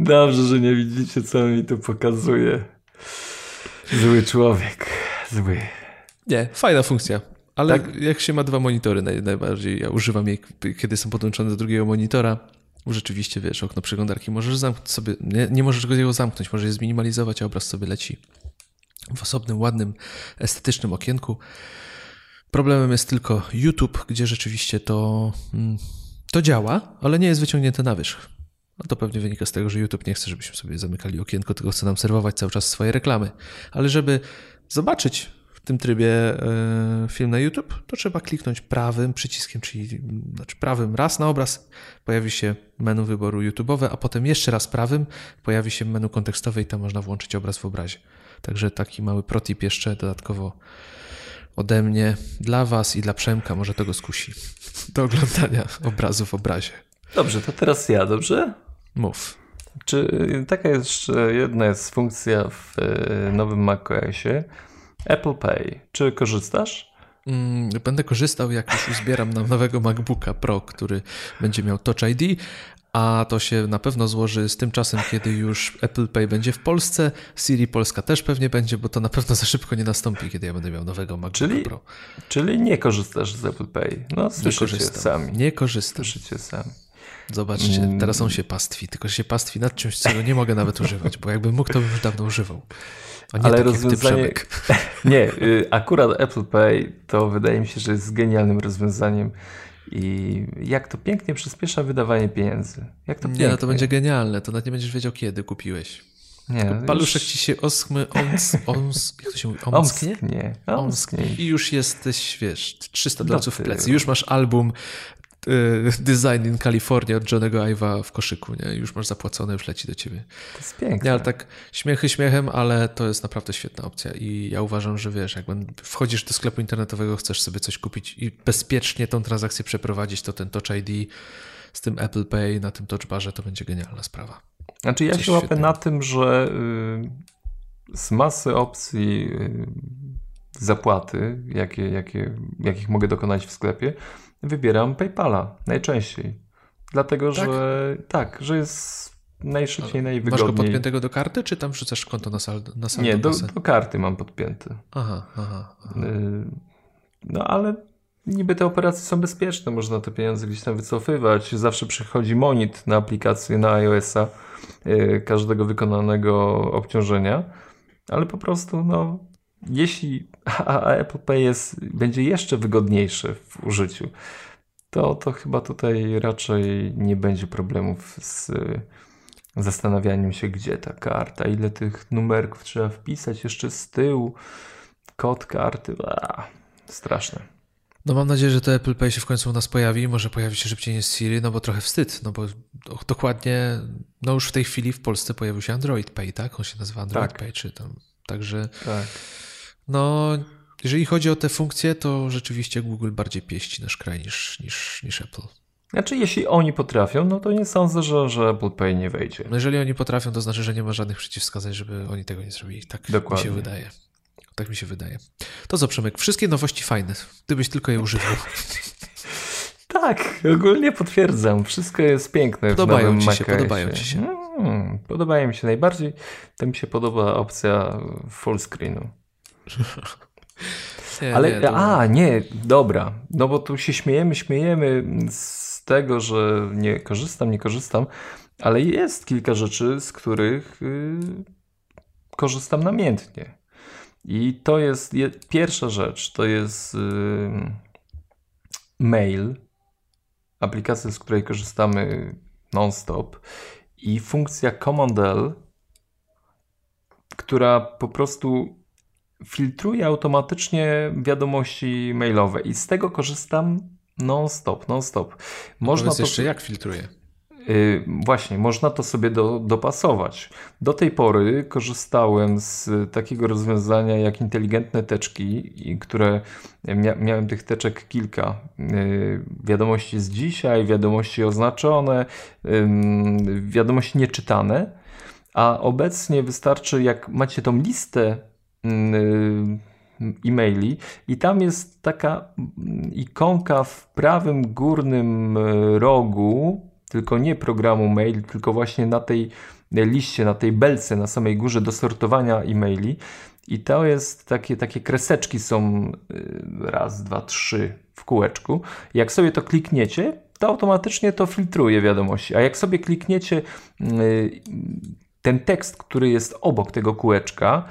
dobrze, że nie widzicie, co mi tu pokazuje. Zły człowiek. Zły. Nie, fajna funkcja. Ale tak? jak się ma dwa monitory naj, najbardziej, ja używam jej, kiedy są podłączone do drugiego monitora, rzeczywiście, wiesz, okno przeglądarki możesz zamknąć sobie, nie, nie możesz go zamknąć, możesz je zminimalizować, a obraz sobie leci w osobnym, ładnym, estetycznym okienku. Problemem jest tylko YouTube, gdzie rzeczywiście to, mm, to działa, ale nie jest wyciągnięte na wierzch. No to pewnie wynika z tego, że YouTube nie chce, żebyśmy sobie zamykali okienko, tylko chce nam serwować cały czas swoje reklamy. Ale żeby zobaczyć w tym trybie e, film na YouTube, to trzeba kliknąć prawym przyciskiem, czyli znaczy prawym raz na obraz pojawi się menu wyboru YouTube'owe, a potem jeszcze raz prawym pojawi się menu kontekstowe i tam można włączyć obraz w obrazie. Także taki mały protip jeszcze dodatkowo ode mnie dla Was i dla Przemka, może tego skusi do oglądania obrazu w obrazie. Dobrze, to teraz ja, dobrze? Mów. Czy taka jeszcze jedna jest funkcja w e, nowym macOSie Apple Pay. Czy korzystasz? Mm, będę korzystał, jak już uzbieram nam nowego MacBooka Pro, który będzie miał Touch ID, a to się na pewno złoży z tym czasem, kiedy już Apple Pay będzie w Polsce. Siri Polska też pewnie będzie, bo to na pewno za szybko nie nastąpi, kiedy ja będę miał nowego MacBooka czyli, Pro. Czyli nie korzystasz z Apple Pay. No, słyszycie sami. Nie korzystam. Słyszycie sami. Zobaczcie, mm. teraz on się pastwi, tylko się pastwi nad czymś, czego nie mogę nawet używać, bo jakbym mógł, to bym już dawno używał. Nie Ale tak rozwiązanie. nie, y, akurat Apple Pay to wydaje mi się, że jest genialnym rozwiązaniem. I jak to pięknie przyspiesza wydawanie pieniędzy. Jak to nie, no to będzie genialne. To nawet nie będziesz wiedział, kiedy kupiłeś. Nie, już- Paluszek ci się oskmy, ons, ons, jak to się mówi, omsknie? Omsknie. Omsknie. I już jesteś, wiesz, 300 Do dolców w plecy. Już masz album Design in California od Johnego Ive'a w koszyku, nie? Już masz zapłacone, już leci do ciebie. To jest piękne. Nie, ale tak śmiechy śmiechem, ale to jest naprawdę świetna opcja i ja uważam, że wiesz, jak wchodzisz do sklepu internetowego, chcesz sobie coś kupić i bezpiecznie tą transakcję przeprowadzić, to ten Touch ID z tym Apple Pay na tym Touch Barze to będzie genialna sprawa. Znaczy ja Coś się łapę świetnego. na tym, że y, z masy opcji y, zapłaty, jakie, jakie, jakich mogę dokonać w sklepie, wybieram PayPala najczęściej. Dlatego, Tak? że tak, że jest najszybciej, Masz go najwygodniej. podpiętego do karty, czy tam wrzucasz konto na saldo? Na saldo Nie, do, do karty mam podpięty. Aha, aha. aha. Y, No ale niby te operacje są bezpieczne, można te pieniądze gdzieś tam wycofywać. Zawsze przychodzi monit na aplikację na iOS-a y, każdego wykonanego obciążenia, ale po prostu no jeśli Apple Pay jest, będzie jeszcze wygodniejsze w użyciu, to, to chyba tutaj raczej nie będzie problemów z zastanawianiem się, gdzie ta karta, ile tych numerków trzeba wpisać jeszcze z tyłu, kod karty, a, straszne. No mam nadzieję, że to Apple Pay się w końcu u nas pojawi. Może pojawi się szybciej niż Siri, no bo trochę wstyd. No bo do- dokładnie, no już w tej chwili w Polsce pojawił się Android Pay, tak? On się nazywa Android Tak. Pay, czy tam. Także Tak. No, jeżeli chodzi o te funkcje, to rzeczywiście Google bardziej pieści nasz kraj niż, niż, niż Apple. Znaczy, jeśli oni potrafią, no to nie sądzę, że, że Apple Pay nie wejdzie. No jeżeli oni potrafią, to znaczy, że nie ma żadnych przeciwwskazań, żeby oni tego nie zrobili. Tak Dokładnie. mi się wydaje. Tak mi się wydaje. To co, Przemek, wszystkie nowości fajne, gdybyś tylko je używał. Tak, ogólnie potwierdzam. Wszystko jest piękne Podobają w nowym ci się, podobają ci się. Mm, podobają mi się najbardziej. To mi się podoba opcja full screenu. Nie, Ale, nie, a, nie, dobra. No bo tu się śmiejemy, śmiejemy z tego, że nie korzystam, nie korzystam, ale jest kilka rzeczy, z których y, korzystam namiętnie. I to jest je, pierwsza rzecz, to jest y, mail, aplikacja, z której korzystamy non-stop i funkcja Command L, która po prostu filtruje automatycznie wiadomości mailowe i z tego korzystam non-stop, non-stop. Można to jeszcze, jak filtruje. Y, właśnie, można to sobie do, dopasować. Do tej pory korzystałem z takiego rozwiązania jak inteligentne teczki, które mia, miałem tych teczek kilka. Y, wiadomości z dzisiaj, wiadomości oznaczone, wiadomości nieczytane, a obecnie wystarczy, jak macie tą listę e-maili. I tam jest taka mm, ikonka w prawym górnym e, rogu, tylko nie programu mail, tylko właśnie na tej liście, na tej belce na samej górze do sortowania e-maili. I to jest takie, takie kreseczki są y, raz, dwa, trzy w kółeczku. Jak sobie to klikniecie, to automatycznie to filtruje wiadomości, a jak sobie klikniecie y, ten tekst, który jest obok tego kółeczka,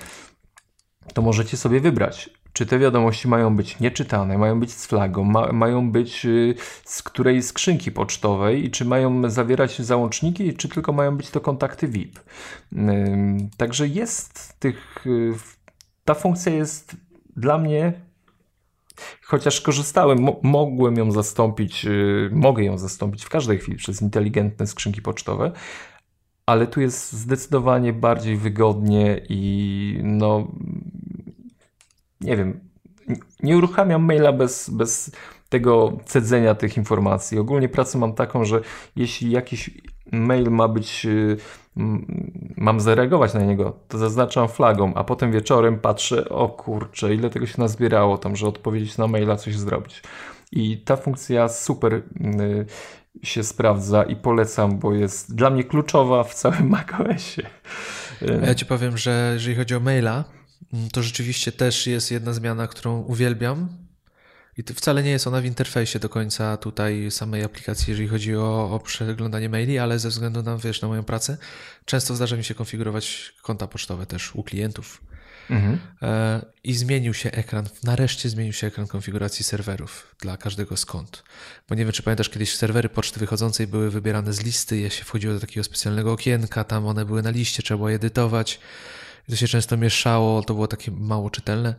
to możecie sobie wybrać, czy te wiadomości mają być nieczytane, mają być z flagą, ma, mają być y, z której skrzynki pocztowej i czy mają zawierać załączniki, czy tylko mają być to kontakty VIP. Także jest tych. y, Ta funkcja jest dla mnie. Chociaż korzystałem, mo- mogłem ją zastąpić, y, mogę ją zastąpić w każdej chwili przez inteligentne skrzynki pocztowe, ale tu jest zdecydowanie bardziej wygodnie i no nie wiem, nie uruchamiam maila bez, bez tego cedzenia tych informacji. Ogólnie pracę mam taką, że jeśli jakiś mail ma być, y, mam zareagować na niego, to zaznaczam flagą, a potem wieczorem patrzę, o kurczę, ile tego się nazbierało tam, że odpowiedzieć na maila, coś zrobić. I ta funkcja super y, się sprawdza i polecam, bo jest dla mnie kluczowa w całym macOSie. Ja ci powiem, że jeżeli chodzi o maila, to rzeczywiście też jest jedna zmiana, którą uwielbiam. I wcale nie jest ona w interfejsie do końca tutaj samej aplikacji, jeżeli chodzi o, o przeglądanie maili, ale ze względu na, wiesz, na moją pracę, często zdarza mi się konfigurować konta pocztowe też u klientów. mhm. E, i zmienił się ekran, nareszcie zmienił się ekran konfiguracji serwerów dla każdego z kont. Bo nie wiem, czy pamiętasz, kiedyś serwery poczty wychodzącej były wybierane z listy, je się wchodziło do takiego specjalnego okienka, tam one były na liście, trzeba było edytować. To się często mieszało, to było takie mało czytelne.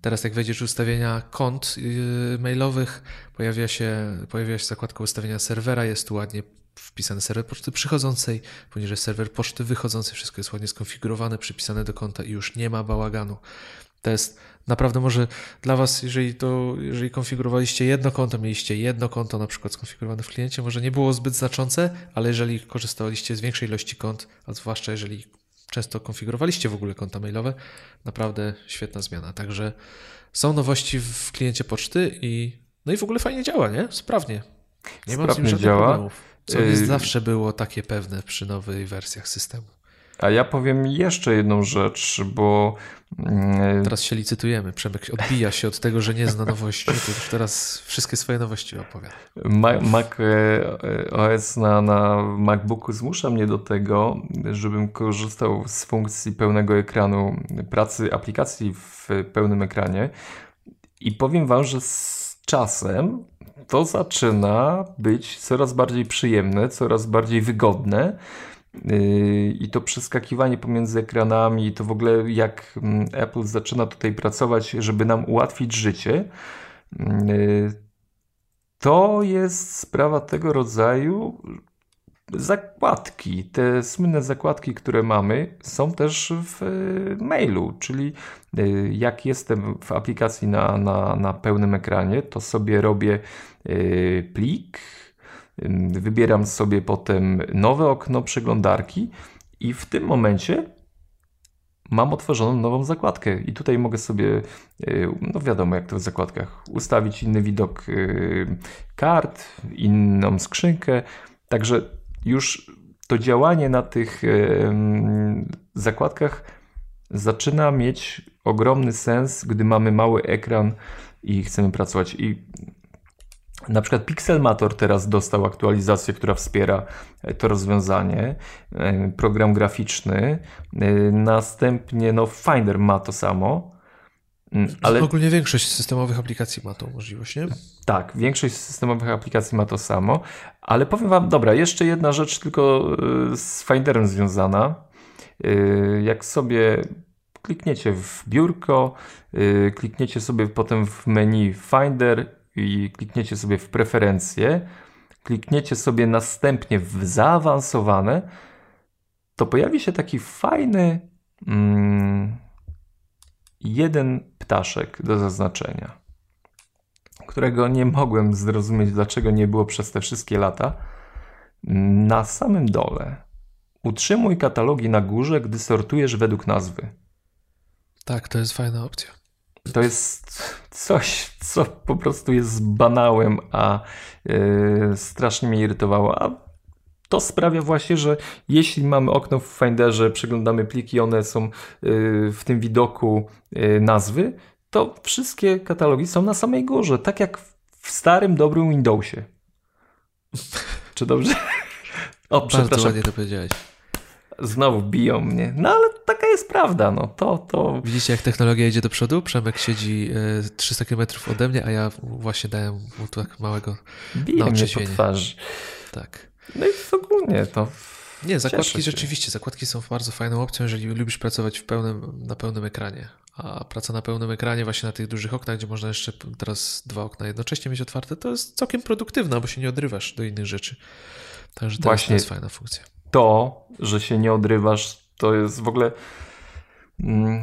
Teraz jak wejdziesz w ustawienia kont yy, mailowych, pojawia się, pojawia się zakładka ustawienia serwera, jest tu ładnie wpisany serwer poczty przychodzącej, poniżej serwer poczty wychodzącej, wszystko jest ładnie skonfigurowane, przypisane do konta i już nie ma bałaganu. To jest naprawdę może dla Was, jeżeli to, jeżeli konfigurowaliście jedno konto, mieliście jedno konto na przykład skonfigurowane w kliencie, może nie było zbyt znaczące, ale jeżeli korzystaliście z większej ilości kont, a zwłaszcza jeżeli często konfigurowaliście w ogóle konta mailowe, naprawdę świetna zmiana. Także są nowości w kliencie poczty i no i w ogóle fajnie działa, nie? Sprawnie. Nie ma żadnych działa. problemów. Co nie yy, zawsze było takie pewne przy nowych wersjach systemu. A ja powiem jeszcze jedną rzecz, bo. Mm, teraz się licytujemy. Przemek odbija się od tego, że nie zna nowości. To już teraz wszystkie swoje nowości opowiada. Mac e, OS na, na MacBooku zmusza mnie do tego, żebym korzystał z funkcji pełnego ekranu pracy aplikacji w pełnym ekranie. I powiem Wam, że z czasem to zaczyna być coraz bardziej przyjemne, coraz bardziej wygodne. Yy, I to przeskakiwanie pomiędzy ekranami, to w ogóle jak mm, Apple zaczyna tutaj pracować, żeby nam ułatwić życie, yy, to jest sprawa tego rodzaju. Zakładki, te słynne zakładki, które mamy, są też w yy, mailu, czyli jak jestem w aplikacji na, na, na pełnym ekranie, to sobie robię plik, Wybieram sobie potem nowe okno przeglądarki i w tym momencie mam otworzoną nową zakładkę i tutaj mogę sobie, y, no wiadomo jak to w zakładkach, ustawić inny widok y, kart, inną skrzynkę, także już to działanie na tych zakładkach zaczyna mieć ogromny sens, gdy mamy mały ekran i chcemy pracować. I na przykład Pixelmator teraz dostał aktualizację, która wspiera e, to rozwiązanie, e, program graficzny. E, następnie no, Finder ma to samo. Mm, ale ogólnie większość systemowych aplikacji ma tą możliwość, nie? Tak, większość systemowych aplikacji ma to samo, ale powiem Wam, dobra, jeszcze jedna rzecz tylko z Finderem związana. Jak sobie klikniecie w biurko, klikniecie sobie potem w menu Finder i klikniecie sobie w preferencje, klikniecie sobie następnie w zaawansowane, to pojawi się taki fajny mm, jeden ptaszek do zaznaczenia, którego nie mogłem zrozumieć, dlaczego nie było przez te wszystkie lata. Na samym dole utrzymuj katalogi na górze, gdy sortujesz według nazwy. Tak, to jest fajna opcja. To jest coś, co po prostu jest banałem, a yy, strasznie mnie irytowało. A to sprawia właśnie, że jeśli mamy okno w Finderze, przeglądamy pliki, one są yy, w tym widoku yy, nazwy, to wszystkie katalogi są na samej górze, tak jak w starym, dobrym Windowsie. Czy dobrze? O, przepraszam. Bardzo ładnie to powiedziałeś znowu biją mnie. No ale taka jest prawda, no to, to... Widzicie, jak technologia idzie do przodu? Przemek siedzi 300 e, km ode mnie, a ja właśnie dałem mu tak małego Biją mnie po twarzy. Tak. No i ogólnie to... Nie, zakładki rzeczywiście, zakładki są bardzo fajną opcją, jeżeli lubisz pracować w pełnym, na pełnym ekranie. A praca na pełnym ekranie, właśnie na tych dużych oknach, gdzie można jeszcze teraz dwa okna jednocześnie mieć otwarte, to jest całkiem produktywna, bo się nie odrywasz do innych rzeczy. Także to właśnie, jest fajna funkcja to, że się nie odrywasz, to jest w ogóle. Mm,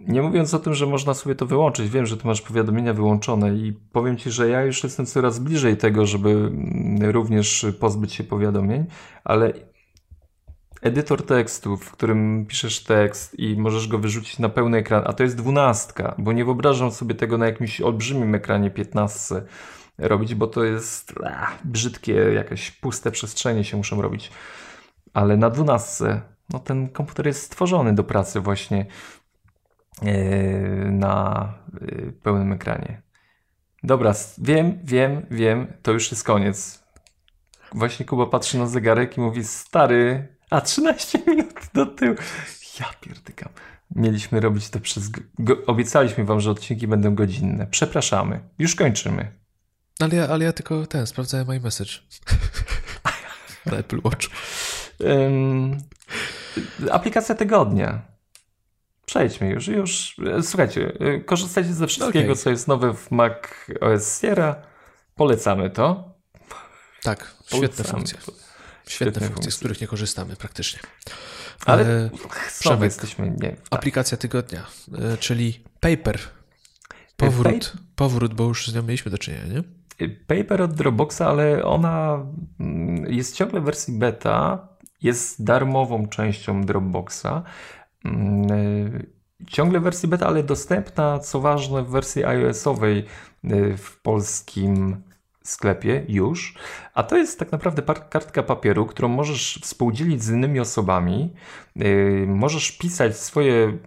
nie mówiąc o tym, że można sobie to wyłączyć, wiem, że ty masz powiadomienia wyłączone i powiem ci, że ja już jestem coraz bliżej tego, żeby mm, również pozbyć się powiadomień, ale edytor tekstu, w którym piszesz tekst i możesz go wyrzucić na pełny ekran, a to jest dwunastka, bo nie wyobrażam sobie tego na jakimś olbrzymim ekranie 15 robić, bo to jest ach, brzydkie, jakieś puste przestrzenie się muszą robić. Ale na 12 no ten komputer jest stworzony do pracy właśnie yy, na yy, pełnym ekranie. Dobra, wiem, wiem, wiem, to już jest koniec. Właśnie Kuba patrzy na zegarek i mówi, stary, a 13 minut do tyłu. Ja pierdykam. Mieliśmy robić to przez... Obiecaliśmy wam, że odcinki będą godzinne. Przepraszamy. Już kończymy. Ale ja, ale ja tylko ten, sprawdzałem iMessage. Na Apple Watch. Um, aplikacja tygodnia. Przejdźmy już, już. Słuchajcie, korzystajcie ze wszystkiego, okay. co jest nowe w Mac OS Sierra. Polecamy to. Tak, świetne funkcje. Świetne, funkcje, z których nie korzystamy praktycznie. Ale e, Przemek, jesteśmy, nie. Tak. Aplikacja tygodnia, e, czyli Paper. Powrót, powrót, bo już z nią mieliśmy do czynienia, nie? Paper od Dropboxa, ale ona mm, jest ciągle w wersji beta, jest darmową częścią Dropboxa. Mm, ciągle w wersji beta, ale dostępna, co ważne, w wersji iOS-owej y, w polskim sklepie już. A to jest tak naprawdę kartka papieru, którą możesz współdzielić z innymi osobami. Y, możesz pisać swoje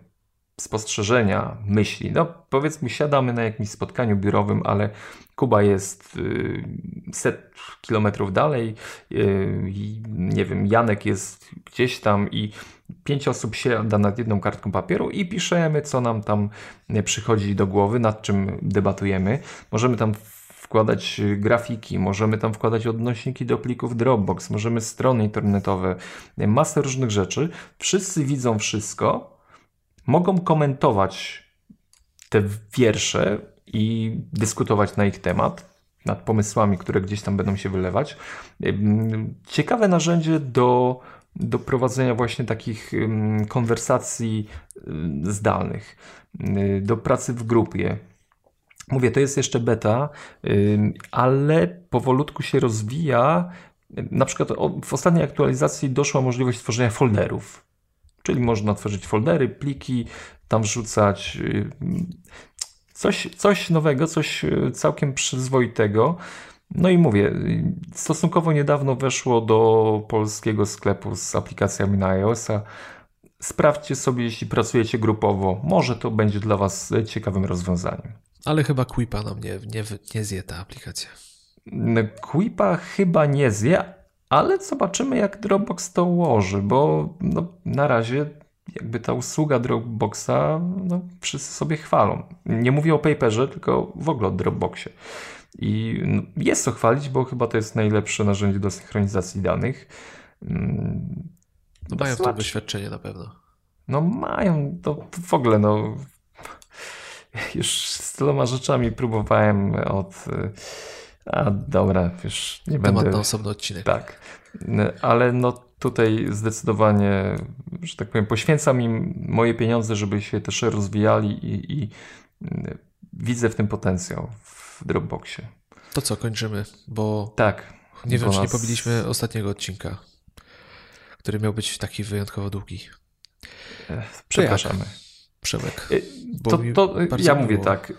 spostrzeżenia, myśli. No powiedzmy, siadamy na jakimś spotkaniu biurowym, ale Kuba jest y, set kilometrów dalej i nie wiem, Janek jest gdzieś tam i pięć osób siada nad jedną kartką papieru i piszemy, co nam tam przychodzi do głowy, nad czym debatujemy. Możemy tam wkładać grafiki, możemy tam wkładać odnośniki do plików Dropbox, możemy strony internetowe, masę różnych rzeczy. Wszyscy widzą wszystko, mogą komentować te wiersze i dyskutować na ich temat, nad pomysłami, które gdzieś tam będą się wylewać. Ciekawe narzędzie do do prowadzenia właśnie takich konwersacji zdalnych, y, do pracy w grupie. Mówię, to jest jeszcze beta, ale powolutku się rozwija. Na przykład w ostatniej aktualizacji doszła możliwość tworzenia folderów. Czyli można tworzyć foldery, pliki, tam wrzucać y, coś, coś nowego, coś y, całkiem przyzwoitego. No i mówię, stosunkowo niedawno weszło do polskiego sklepu z aplikacjami na iOS-a. Sprawdźcie sobie, jeśli pracujecie grupowo. Może to będzie dla Was ciekawym rozwiązaniem. Ale chyba Quipa nam nie, nie, nie zje ta aplikacja. Quipa chyba nie zje, ale zobaczymy, jak Dropbox to ułoży, bo no, na razie jakby ta usługa Dropboxa no, wszyscy sobie chwalą. Nie mówię o Paperze, tylko w ogóle o Dropboxie. I no, jest co chwalić, bo chyba to jest najlepsze narzędzie do synchronizacji danych. No mają to doświadczenie na pewno. No mają, to w ogóle no już z tyloma rzeczami próbowałem od a dobra, już nie Temat będę... na osobny odcinek. Tak, ale no tutaj zdecydowanie, że tak powiem, poświęcam im moje pieniądze, żeby się też rozwijali i, i widzę w tym potencjał w Dropboxie. To co, kończymy, bo tak, nie wiem, czy nas... nie pobiliśmy ostatniego odcinka, który miał być taki wyjątkowo długi. Przepraszamy. Przemek. To, to ja mówię tak.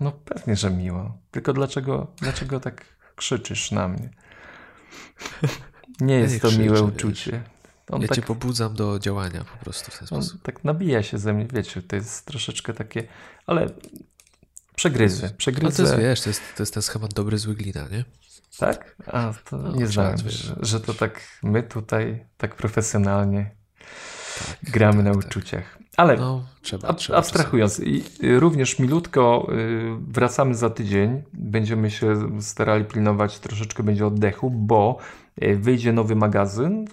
No pewnie, że miło. Tylko dlaczego, dlaczego tak krzyczysz na mnie? Nie jest ja to krzyczę, miłe uczucie. On ja tak, cię pobudzam do działania po prostu w ten sposób. tak nabija się ze mnie, wiecie, to jest troszeczkę takie, ale przegryzę, przegryzę. Ale to jest, wiesz, to jest, to jest ten schemat dobry, zły glina, nie? Tak? A, to no, nie znałem, że, że, to tak my tutaj tak profesjonalnie tak, gramy tak, na tak. uczuciach. Ale no, trzeba, ab, trzeba abstrahując, i również milutko y, wracamy za tydzień. Będziemy się starali pilnować, troszeczkę będzie oddechu, bo y, wyjdzie nowy magazyn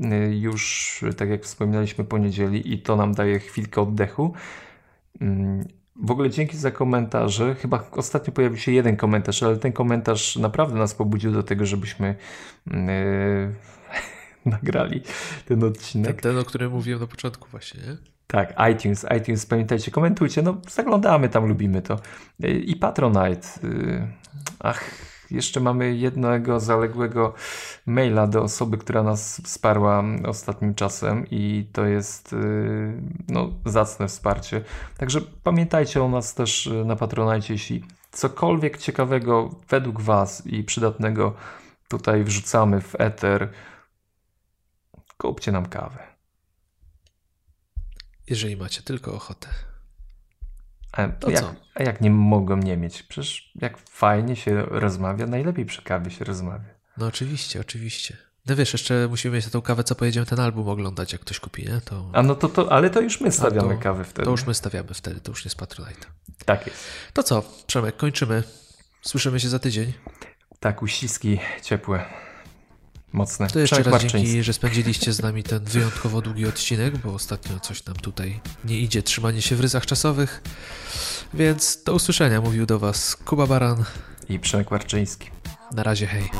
Y, już, tak jak wspominaliśmy, po niedzieli i to nam daje chwilkę oddechu. Mm, w ogóle dzięki za komentarze. Chyba ostatnio pojawił się jeden komentarz, ale ten komentarz naprawdę nas pobudził do tego, żebyśmy yy, nagrali ten odcinek. Ten, ten, o którym mówiłem na początku właśnie, nie? Tak, iTunes, iTunes, pamiętajcie, komentujcie, no zaglądamy tam, lubimy to. I Patronite. Y, ach, jeszcze mamy jednego zaległego maila do osoby, która nas wsparła ostatnim czasem i to jest y, no, zacne wsparcie. Także pamiętajcie o nas też y, na Patronajcie, jeśli cokolwiek ciekawego według Was i przydatnego tutaj wrzucamy w eter, kupcie nam kawę. Jeżeli macie tylko ochotę. A, jak, a jak nie mogą nie mieć? Przecież jak fajnie się rozmawia, najlepiej przy kawie się rozmawia. No oczywiście, oczywiście. No wiesz, jeszcze musimy mieć na tą kawę, co pojedziemy ten album oglądać, jak ktoś kupi, nie? To, A no to, to ale to już my stawiamy to- kawę wtedy. to już my stawiamy wtedy, to już nie z Patronite. Tak jest. To co, Przemek, kończymy. Słyszymy się za tydzień. Tak, uściski ciepłe, mocne. To jeszcze Przemek raz dzięki, że spędziliście z nami ten wyjątkowo długi odcinek, bo ostatnio coś nam tutaj nie idzie, trzymanie się w ryzach czasowych. Więc do usłyszenia, mówił do Was Kuba Baran. I Przemek Marczyński. Na razie, hej.